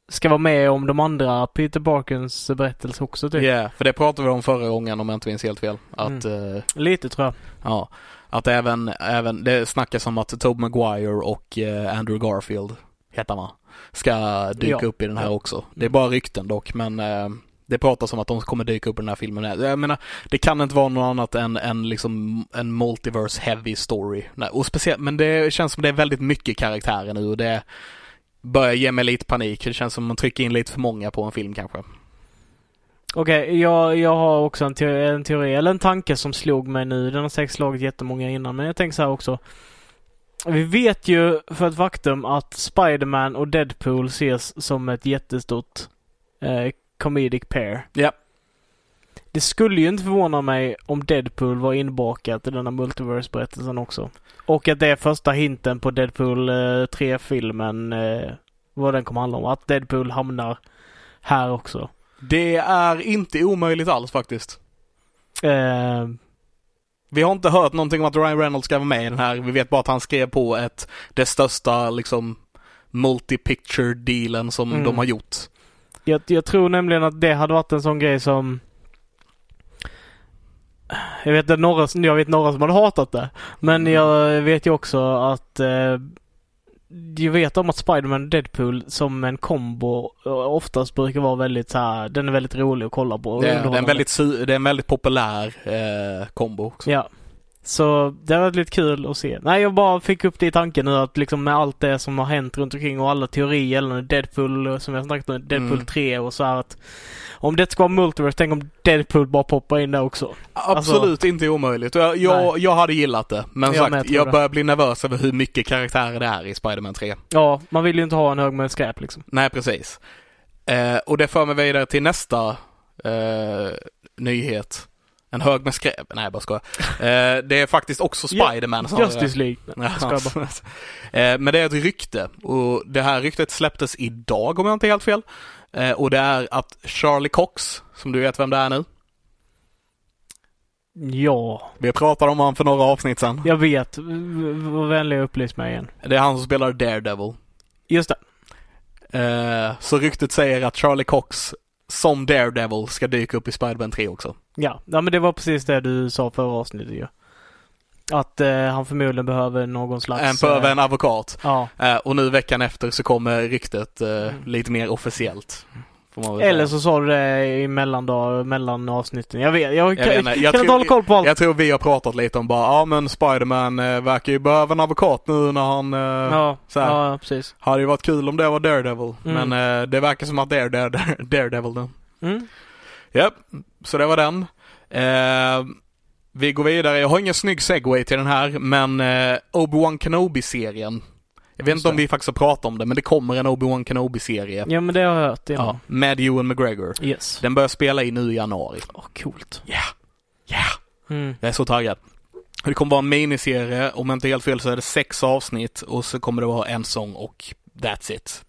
ska vara med om de andra Peter Parkers berättelse också typ.
Ja, för det pratade vi om förra gången om jag inte minns helt fel. Att, eh,
Lite tror jag.
ja, att även, även, det snackas om att Tobey Maguire och eh, Andrew Garfield, heter va? Ska dyka
Ja.
upp i den här också. Det är bara rykten dock, men eh, det pratas om att de kommer dyka upp i den här filmen. Jag menar, det kan inte vara något annat än, än liksom en multiverse heavy story. Och speciellt, men det känns som det är väldigt mycket karaktärer nu och det börjar ge mig lite panik. Det känns som man trycker in lite för många på en film kanske.
Okej, jag, jag har också en teori, en teori, eller en tanke som slog mig nu. Den har säkert slagit jättemånga innan, men jag tänker så här också. Vi vet ju för ett faktum att Spiderman och Deadpool ses som ett jättestort eh, comedic pair.
Ja.
Det skulle ju inte förvåna mig om Deadpool var inbakat i denna multiverse-berättelsen också. Och att det är första hinten på Deadpool eh, 3-filmen, eh, vad den kommer handla om. Att Deadpool hamnar här också.
Det är inte omöjligt alls faktiskt.
Eh,
Vi har inte hört någonting om att Ryan Reynolds ska vara med i den här. Vi vet bara att han skrev på ett, det största liksom multi-picture dealen som
Mm.
de har gjort.
jag, jag tror nämligen att det hade varit en sån grej som jag vet, några, jag vet några som hade hatat det. Men
Mm.
jag vet ju också att eh, jag vet om att Spiderman och Deadpool som en kombo eh, oftast brukar vara väldigt så här, den är väldigt rolig att kolla på.
Det är, det är, en, väldigt, det är en väldigt populär eh, kombo också.
Ja. Så det har varit lite kul att se. Nej, jag bara fick upp det i tanken nu att liksom med allt det som har hänt runt omkring och alla teorier gällande Deadpool, som jag snackat om, Deadpool
Mm.
3 och så här att om det ska vara multiverse, tänk om Deadpool bara poppar in där också.
Absolut inte omöjligt. Jag, jag, jag hade gillat det. Men
Jag med,
sagt,
tror
jag
det.
börjar bli nervös över hur mycket karaktärer det är i Spider-Man 3.
Ja, man vill ju inte ha en hög med skräp liksom.
Nej, precis. Eh, och det för mig vidare till nästa eh, nyhet. En hög med skräp. Nej, jag bara skojar. Eh, det är faktiskt också
Ja,
Spider-Man har-
Justice League. (laughs)
Ja.
Skojar bara.
Eh, Men det är ett rykte och det här ryktet släpptes idag om jag inte är helt fel. Eh, Och det är att Charlie Cox, som du vet vem det är nu.
Ja,
Vi pratade om honom för några avsnitt sedan.
jag vet. Var vänlig upplys mig igen.
Det är han som spelar Daredevil.
Just det.
Eh, Så ryktet säger att Charlie Cox som Daredevil ska dyka upp i Spider-Man 3 också.
Ja. ja, men det var precis det du sa förra avsnittet ju. Att eh, han förmodligen behöver någon slags...
En behöver
eh,
en advokat.
Ja.
Eh, Och nu veckan efter så kommer ryktet eh,
Mm.
lite mer officiellt.
Eller så sa du det i mellandag, mellan avsnitten. Jag vet, jag, kan,
vet inte.
kan
Jag
inte hålla koll på allt.
Jag tror vi har pratat lite om bara, ja men Spider-Man eh, verkar ju behöva en advokat nu när han eh,
ja,
så här.
ja, precis.
Hade ju varit kul om det var Daredevil.
Mm.
Men eh, det verkar som att det är Dare, Dare, (laughs) Daredevil nu.
Mm.
Japp, så det var den. Eh, vi går vidare. Jag har ingen snygg segway till den här, men eh, Obi-Wan Kenobi-serien. Jag vet
Just
inte om
det.
vi faktiskt har pratat om det, men det kommer en Obi-Wan Kenobi-serie.
Ja, men det har jag hört.
Ja, med Ewan McGregor.
Yes.
Den börjar spela in nu i januari.
Åh, coolt.
Ja, ja.
Mm.
Jag är så taggad. Det kommer vara en miniserie, om jag inte är helt fel så är det sex avsnitt och så kommer det vara en sång och that's it.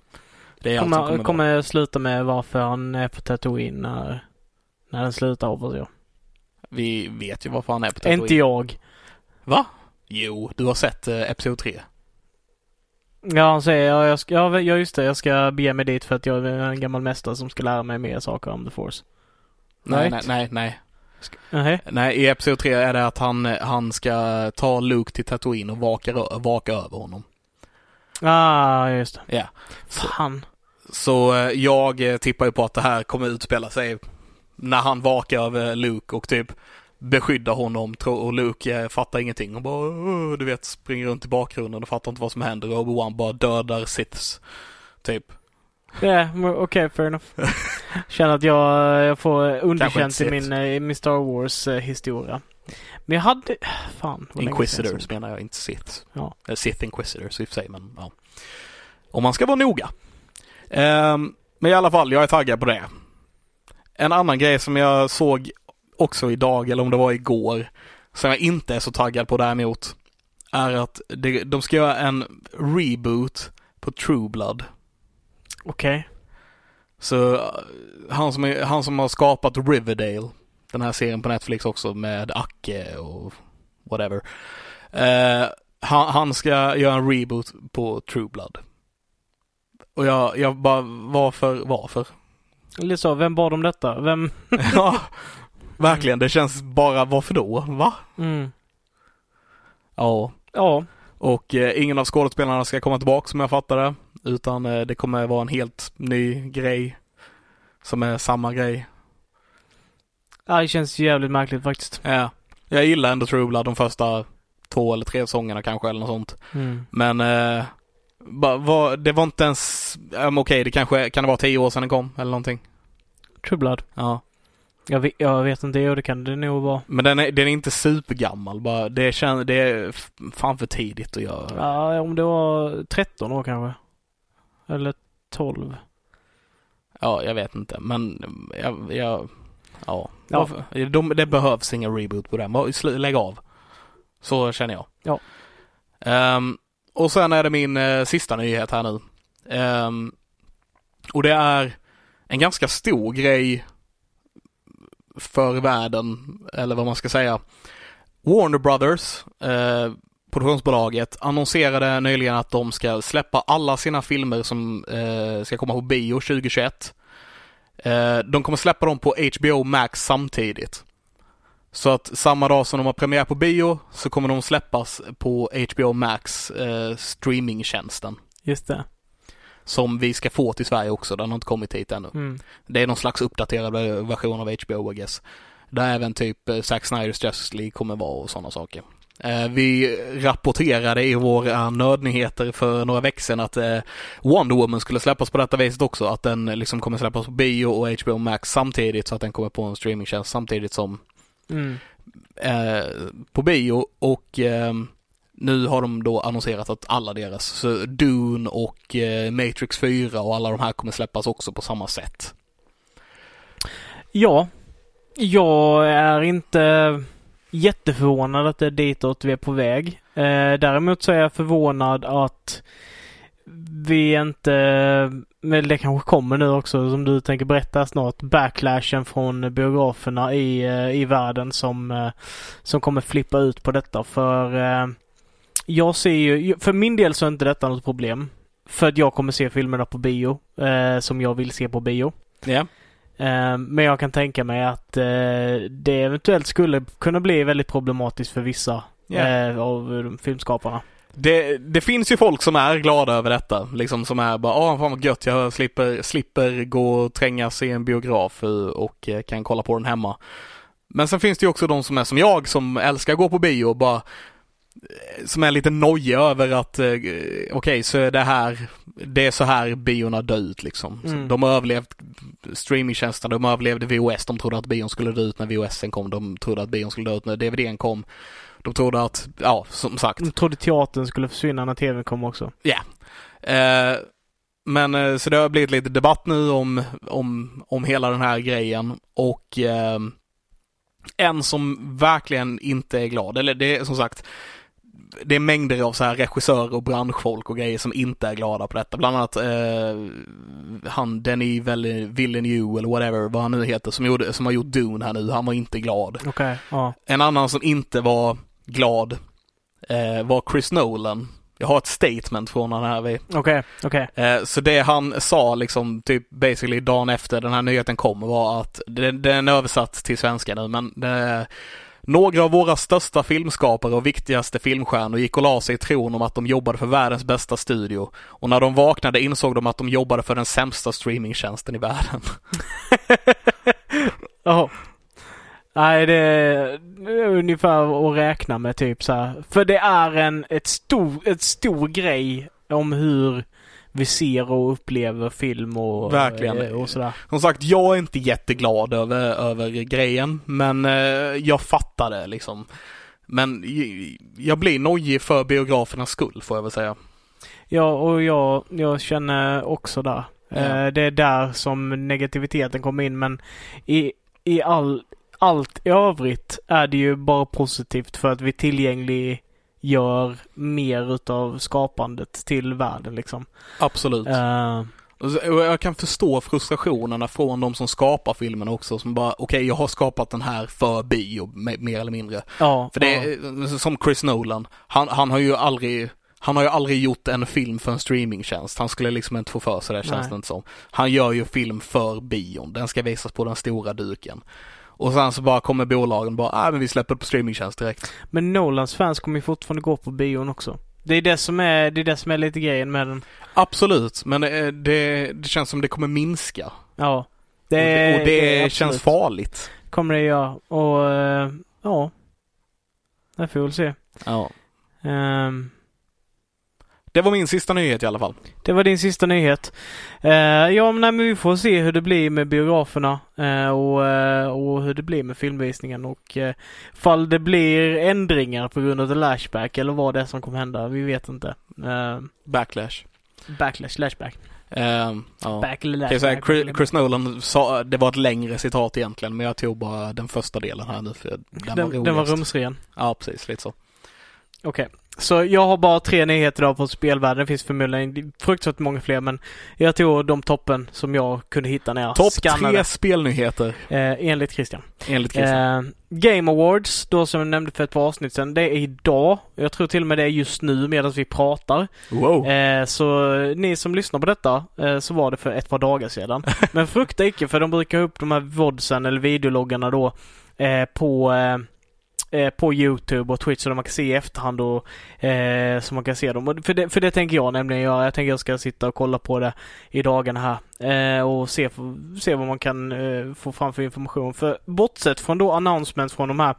Det är allt som
Kommer,
kommer,
kommer, sluta med varför han är på Tatooine när, när den slutar hoppas jag.
Vi vet ju varför han är på Tatooine.
Inte jag.
Va? Jo, du har sett eh, Episod 3.
Ja, han säger ja, jag ska, ja, just det. Jag ska bege mig dit för att jag är en gammal mästare som ska lära mig mer saker om the force.
Nej,
Right.
nej, nej, nej.
Nej.
Nej, i Episod 3 är det att han, han ska ta Luke till Tatooine och vaka, vaka över honom.
Ah, just det.
Ja. Så,
Fan.
så eh, jag eh, tippar ju på att det här kommer utspela sig när han vakar över Luke och typ beskyddar honom och Luke eh, fattar ingenting och bara du vet springer runt i bakgrunden och fattar inte vad som händer och Obi-Wan bara dödar Siths. Typ.
Ja, men okej, fair enough. (laughs) Känner att jag, jag får underkänt i min, eh, i min Star Wars eh, historia. Men jag hade... Fan.
Inquisitors
jag
menar jag, inte Sith.
Ja.
Eh, Sith Inquisitors i och för sig, men ja. Om man ska vara noga. Ehm, men i alla fall, jag är taggad på det. En annan grej som jag såg också idag, eller om det var igår, som jag inte är så taggad på däremot, är att det, de ska göra en reboot på True Blood.
Okej.
Så eh, han som, är, han som har skapat Riverdale, den här serien på Netflix också med Acke och whatever. Eh, han, han ska göra en reboot på True Blood. Och jag, jag bara, varför, varför?
Lite så, vem bad om detta? Vem? (laughs)
ja, verkligen. Det känns bara, varför då? Va?
Mm.
Ja.
Ja.
Och eh, ingen av skådespelarna ska komma tillbaka som jag fattar det. Utan eh, det kommer vara en helt ny grej. Som är samma grej.
ja, det känns jävligt märkligt faktiskt.
Ja. Jag gillar ändå True Blood de första två eller tre sångerna kanske eller något sånt.
Mm.
Men eh, var, det var inte ens, um, okej det kanske, kan det vara tio år sedan den kom eller någonting?
True Blood.
Ja.
Jag vet, jag vet inte, jo det kan det nog vara.
Men den är, den är inte supergammal bara. Det, kän, det är fan för tidigt att göra.
Ja, om det var 13 år kanske. Eller 12.
Ja, jag vet inte. Men jag, jag ja.
Ja.
De, det behövs ingen reboot på den. Lägg av. Så känner jag.
Ja.
Ehm, och sen är det min eh, sista nyhet här nu. Um, och det är en ganska stor grej för världen, eller vad man ska säga. Warner Brothers, eh, produktionsbolaget, annonserade nyligen att de ska släppa alla sina filmer som eh, ska komma på bio 2021. Eh, de kommer släppa dem på HBO Max samtidigt. Så att samma dag som de har premiär på bio så kommer de släppas på HBO Max eh, streamingtjänsten.
Just det.
Som vi ska få till Sverige också, den har inte kommit hit ännu.
Mm.
Det är någon slags uppdaterad version av HBO I guess. Där även typ eh, Zack Snyders Justice League kommer vara och sådana saker. Eh, vi rapporterade i våra nödnyheter för några veckor sedan att eh, Wonder Woman skulle släppas på detta viset också. Att den liksom kommer släppas på bio och HBO Max samtidigt så att den kommer på en streamingtjänst samtidigt som
Mm.
eh, på bio och eh, nu har de då annonserat att alla deras, så Dune och eh, Matrix 4 och alla de här kommer släppas också på samma sätt.
Ja, jag är inte jätteförvånad att det är ditåt vi är på väg. Eh, däremot så är jag förvånad att vi inte, men det kanske kommer nu också som du tänker berätta snart, backlashen från biograferna i, eh, i världen som, eh, som kommer flippa ut på detta. För eh, jag ser ju, för min del så är inte detta något problem. För att jag kommer se filmerna på bio, som jag vill se på bio. Eh, Men jag kan tänka mig att det eventuellt skulle kunna bli väldigt problematiskt för vissa eh, av filmskaparna.
Det, det finns ju folk som är glada över detta, liksom som är bara, åh fan vad gött, jag slipper, slipper gå och trängas i en biograf eh, och eh, kan kolla på den hemma. Men sen finns det ju också de som är som jag, som älskar att gå på bio och bara eh, som är lite nojiga över att, eh, okej så är det här, det är så här biorna dö ut liksom.
Mm.
De har överlevt streamingtjänsterna, de överlevde VOS, de trodde att bion skulle dö ut när VOSen kom, de trodde att bion skulle dö ut när DVDn kom. De trodde att, ja som sagt,
Jag trodde teatern skulle försvinna när tvn kom också.
Eh, men eh, så det har blivit lite debatt nu om, om, om hela den här grejen och eh, en som verkligen inte är glad, eller det är som sagt det är mängder av så här regissörer och branschfolk och grejer som inte är glada på detta. Bland annat eh, han Denis Vill- Villeneuve eller whatever, vad han nu heter, som, gjorde, som har gjort Dune här nu. Han var inte glad.
Okej, ja.
En annan som inte var glad eh, var Chris Nolan. Jag har ett statement från han här.
Okej, okej.
Eh, så det han sa liksom typ basically dagen efter den här nyheten kom var att den, den är översatt till svenska nu men det, några av våra största filmskapare och viktigaste filmstjärnor gick och la sig i tron om att de jobbade för världens bästa studio. Och när de vaknade insåg de att de jobbade för den sämsta streamingtjänsten i världen. (laughs)
Jaha. Nej, det ungefär att räkna med typ så här. För det är en ett stor, ett stor grej om hur vi ser och upplever film och,
Verkligen.
eh, och sådär.
Som sagt, jag är inte jätteglad över, över grejen, men eh, jag fattar det liksom. Men jag blir nojig för biografernas skull, får jag väl säga.
Ja, och jag, jag känner också där.
Ja.
Eh, det är där som negativiteten kommer in men i, i all, allt i övrigt är det ju bara positivt för att vi tillgängliggör mer utav skapandet till världen liksom.
Absolut. Och jag kan förstå frustrationerna från de som skapar filmen också, som bara, okej, jag har skapat den här för bio, me- mer eller mindre.
ja,
För det
ja.
är som Chris Nolan, han, han har ju aldrig han har ju aldrig gjort en film för en streamingtjänst. Han skulle liksom inte få för sig det känns det inte som. Han gör ju film för bion. Den ska visas på den stora duken. Och sen så bara kommer bolagen bara, ah, men vi släpper på streamingtjänst direkt.
Men Nolans fans kommer ju fortfarande gå på bion också. Det är det som är, det är det som är lite grejen med den.
Absolut, men det, det, det känns som det kommer minska.
Ja. Det,
och det, och det känns farligt.
Kommer det göra. Och eh, ja. Det får vi väl se.
Ja.
Ehm,
Det var min sista nyhet i alla fall.
det var din sista nyhet. Eh, ja, men, nej, men vi får se hur det blir med biograferna eh, och, eh, och hur det blir med filmvisningen och uh, fall det blir ändringar på grund av the lashback eller vad det är som kommer hända. Vi vet inte. Uh,
Backlash.
backlash, lashback.
Ehm, ja.
Back eller
Kan säga. Chris, Chris Nolan sa, det var ett längre citat egentligen, men jag tog bara den första delen här nu för den, var
den,
roligast.
den var rumsren.
Ja, precis, lite så.
Okej. Så jag har bara tre nyheter idag på spelvärlden. Det finns förmodligen fruktansvärt många fler men jag tog de toppen som jag kunde hitta när jag
Topp
skannade.
tre spelnyheter
Eh, enligt Christian.
enligt Christian.
Eh, Game Awards, då som jag nämnde för ett par avsnitt sedan, det är idag. Jag tror till och med det är just nu medan vi pratar.
wow.
Eh, så ni som lyssnar på detta eh, så var det för ett par dagar sedan. (laughs) Men frukta icke för de brukar ha upp de här vodsen eller videologgarna då eh, på eh, eh, på Youtube och Twitch så man kan se i efterhand och eh, så man kan se dem. Och för, det, för det tänker jag nämligen göra. Jag tänker jag ska sitta och kolla på det i dagarna här eh, och se, se vad man kan eh, få fram för information. För bortsett från då announcements från de här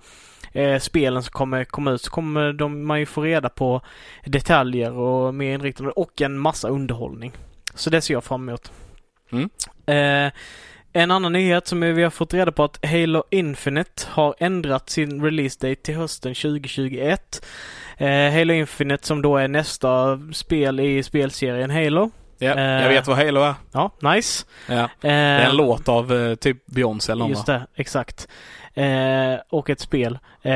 eh, spelen som kommer komma ut så kommer de, man ju få reda på detaljer och mer inriktade och en massa underhållning. Så det ser jag fram emot.
Mm.
En annan nyhet som vi har fått reda på att Halo Infinite har ändrat sin release date till hösten 2021. Eh, Halo Infinite som då är nästa spel i spelserien Halo.
ja,
eh,
jag vet vad Halo är.
Ja, nice.
Ja.
Eh,
Det är en låt av eh, typ Beyoncé eller någon
Just det, exakt. Eh, och ett spel. Eh,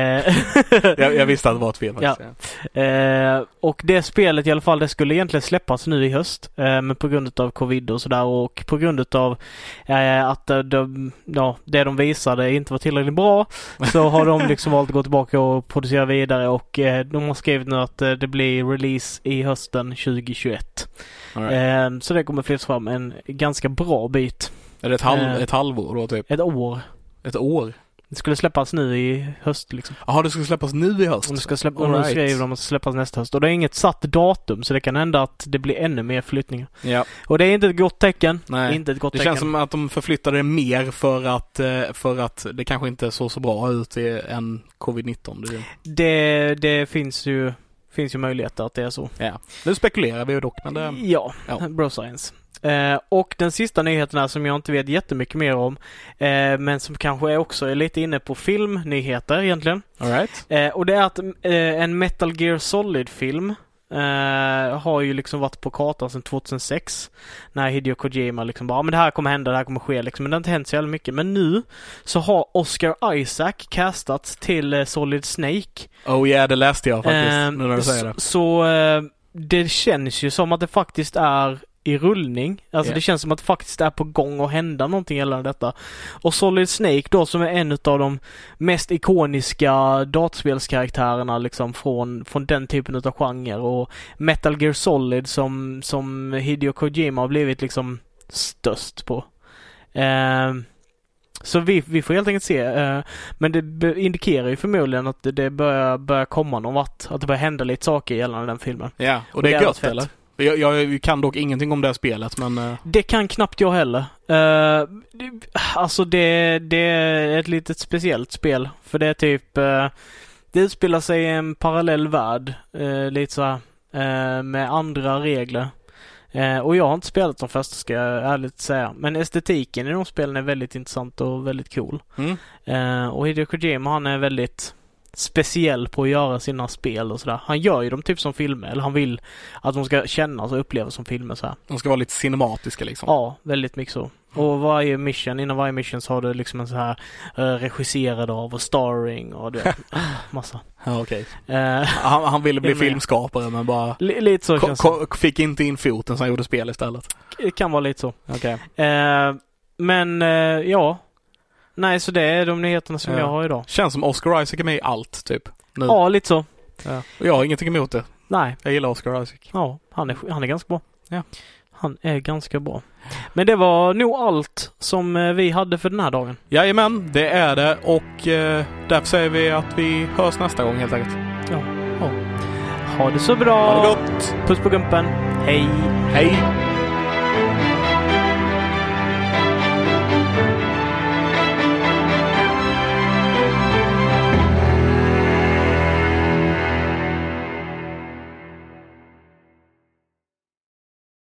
jag, jag visste att det var ett fel faktiskt. Ja.
Eh, och det spelet i alla fall, det skulle egentligen släppas nu i höst. Eh, men på grund av covid och sådär och på grund av eh, att de, ja, det de visade inte var tillräckligt bra så har de liksom valt att gå tillbaka och producera vidare och eh, de har skrivit nu att det blir release i hösten 2021.
All right.
Så det kommer flyttas fram en ganska bra bit.
Är det ett, halv, ett halvår då typ?
Ett år.
Ett år?
Det skulle släppas nu i höst liksom.
Jaha, det ska släppas nu i höst?
Om det ska de
right.
skriver de att det ska släppas nästa höst. Och det är inget satt datum så det kan hända att det blir ännu mer flyttningar.
Ja.
Och det är inte ett gott tecken.
Nej.
Inte ett gott
Det
tecken.
känns som att de förflyttade det mer för att, eh, för att det kanske inte såg så bra ut i, än covid-19. Det-
det, det finns ju finns ju möjligheter att det är så.
Ja. Nu spekulerar vi ju dock, men det...
Ja,
ja.
bro science. Eh, och den sista nyheten här som jag inte vet jättemycket mer om, eh, men som kanske också är lite inne på filmnyheter egentligen.
All right.
Eh, och det är att eh, en Metal Gear Solid-film eh, har ju liksom varit på kartan sedan 2006. När Hideo Kojima liksom bara, "Ja, men det här kommer hända, det här kommer ske liksom. Men det har inte hänt så jävla mycket. Men nu så har Oscar Isaac castats till Solid Snake.
Oh yeah, det läste jag faktiskt, nu när du säger
så,
det.
så eh, det känns ju som att det faktiskt är i rullning. Alltså
Ja.
det känns som att det faktiskt är på gång att hända någonting gällande detta. Och Solid Snake då som är en av de mest ikoniska dataspelskaraktärerna liksom från, från den typen av genre och Metal Gear Solid som, som Hideo Kojima har blivit liksom störst på. Ehm, så vi, vi får helt enkelt se. eh, men det indikerar ju förmodligen att det, börjar, börjar komma någon vart. Att det börjar hända lite saker gällande den filmen.
Ja, och det är
fett.
eller? Jag, jag kan dock ingenting om det här spelet, men... eh,
Det kan knappt jag heller. Uh, det, alltså det, det är ett litet speciellt spel. För det är typ... eh, det utspelar sig i en parallell värld. eh, lite så här, eh, med andra regler. Och jag har inte spelat de första ska jag ärligt säga. Men estetiken i de spelen är väldigt intressant och väldigt cool.
mm.
Och Hideo Kojima han är väldigt speciell på att göra sina spel och sådär. Han gör ju dem typ som filmer, eller han vill att de ska kännas och upplevas som filmer så här.
De ska vara lite cinematiska liksom.
Ja, väldigt mycket så. Och varje mission, innan varje mission så har du liksom en så här uh, regisserad av och starring och du vet, (laughs) massa.
Ja, okej.
Eh, (laughs)
Han, han ville bli filmskapare men bara
li- lite så känns det.
fick inte in foten så han gjorde spel istället.
Det kan vara lite så.
Okej.
Eh, men eh, ja. Nej, så det är de nyheterna som
Ja.
jag har idag.
Känns som Oscar Isaac är med i allt, typ. Nu.
Ja, lite så.
Ja. Och jag har ingenting emot det.
Nej,
Jag gillar Oscar Isaac.
ja, han är, han är ganska bra.
Ja.
Han är ganska bra. Men det var nog allt som eh, vi hade för den här dagen.
Jajamän, det är det och eh, därför säger vi att vi hörs nästa gång helt enkelt.
Ha det så bra!
Ha det gott!
Puss på gumpen. Hej!
Hej!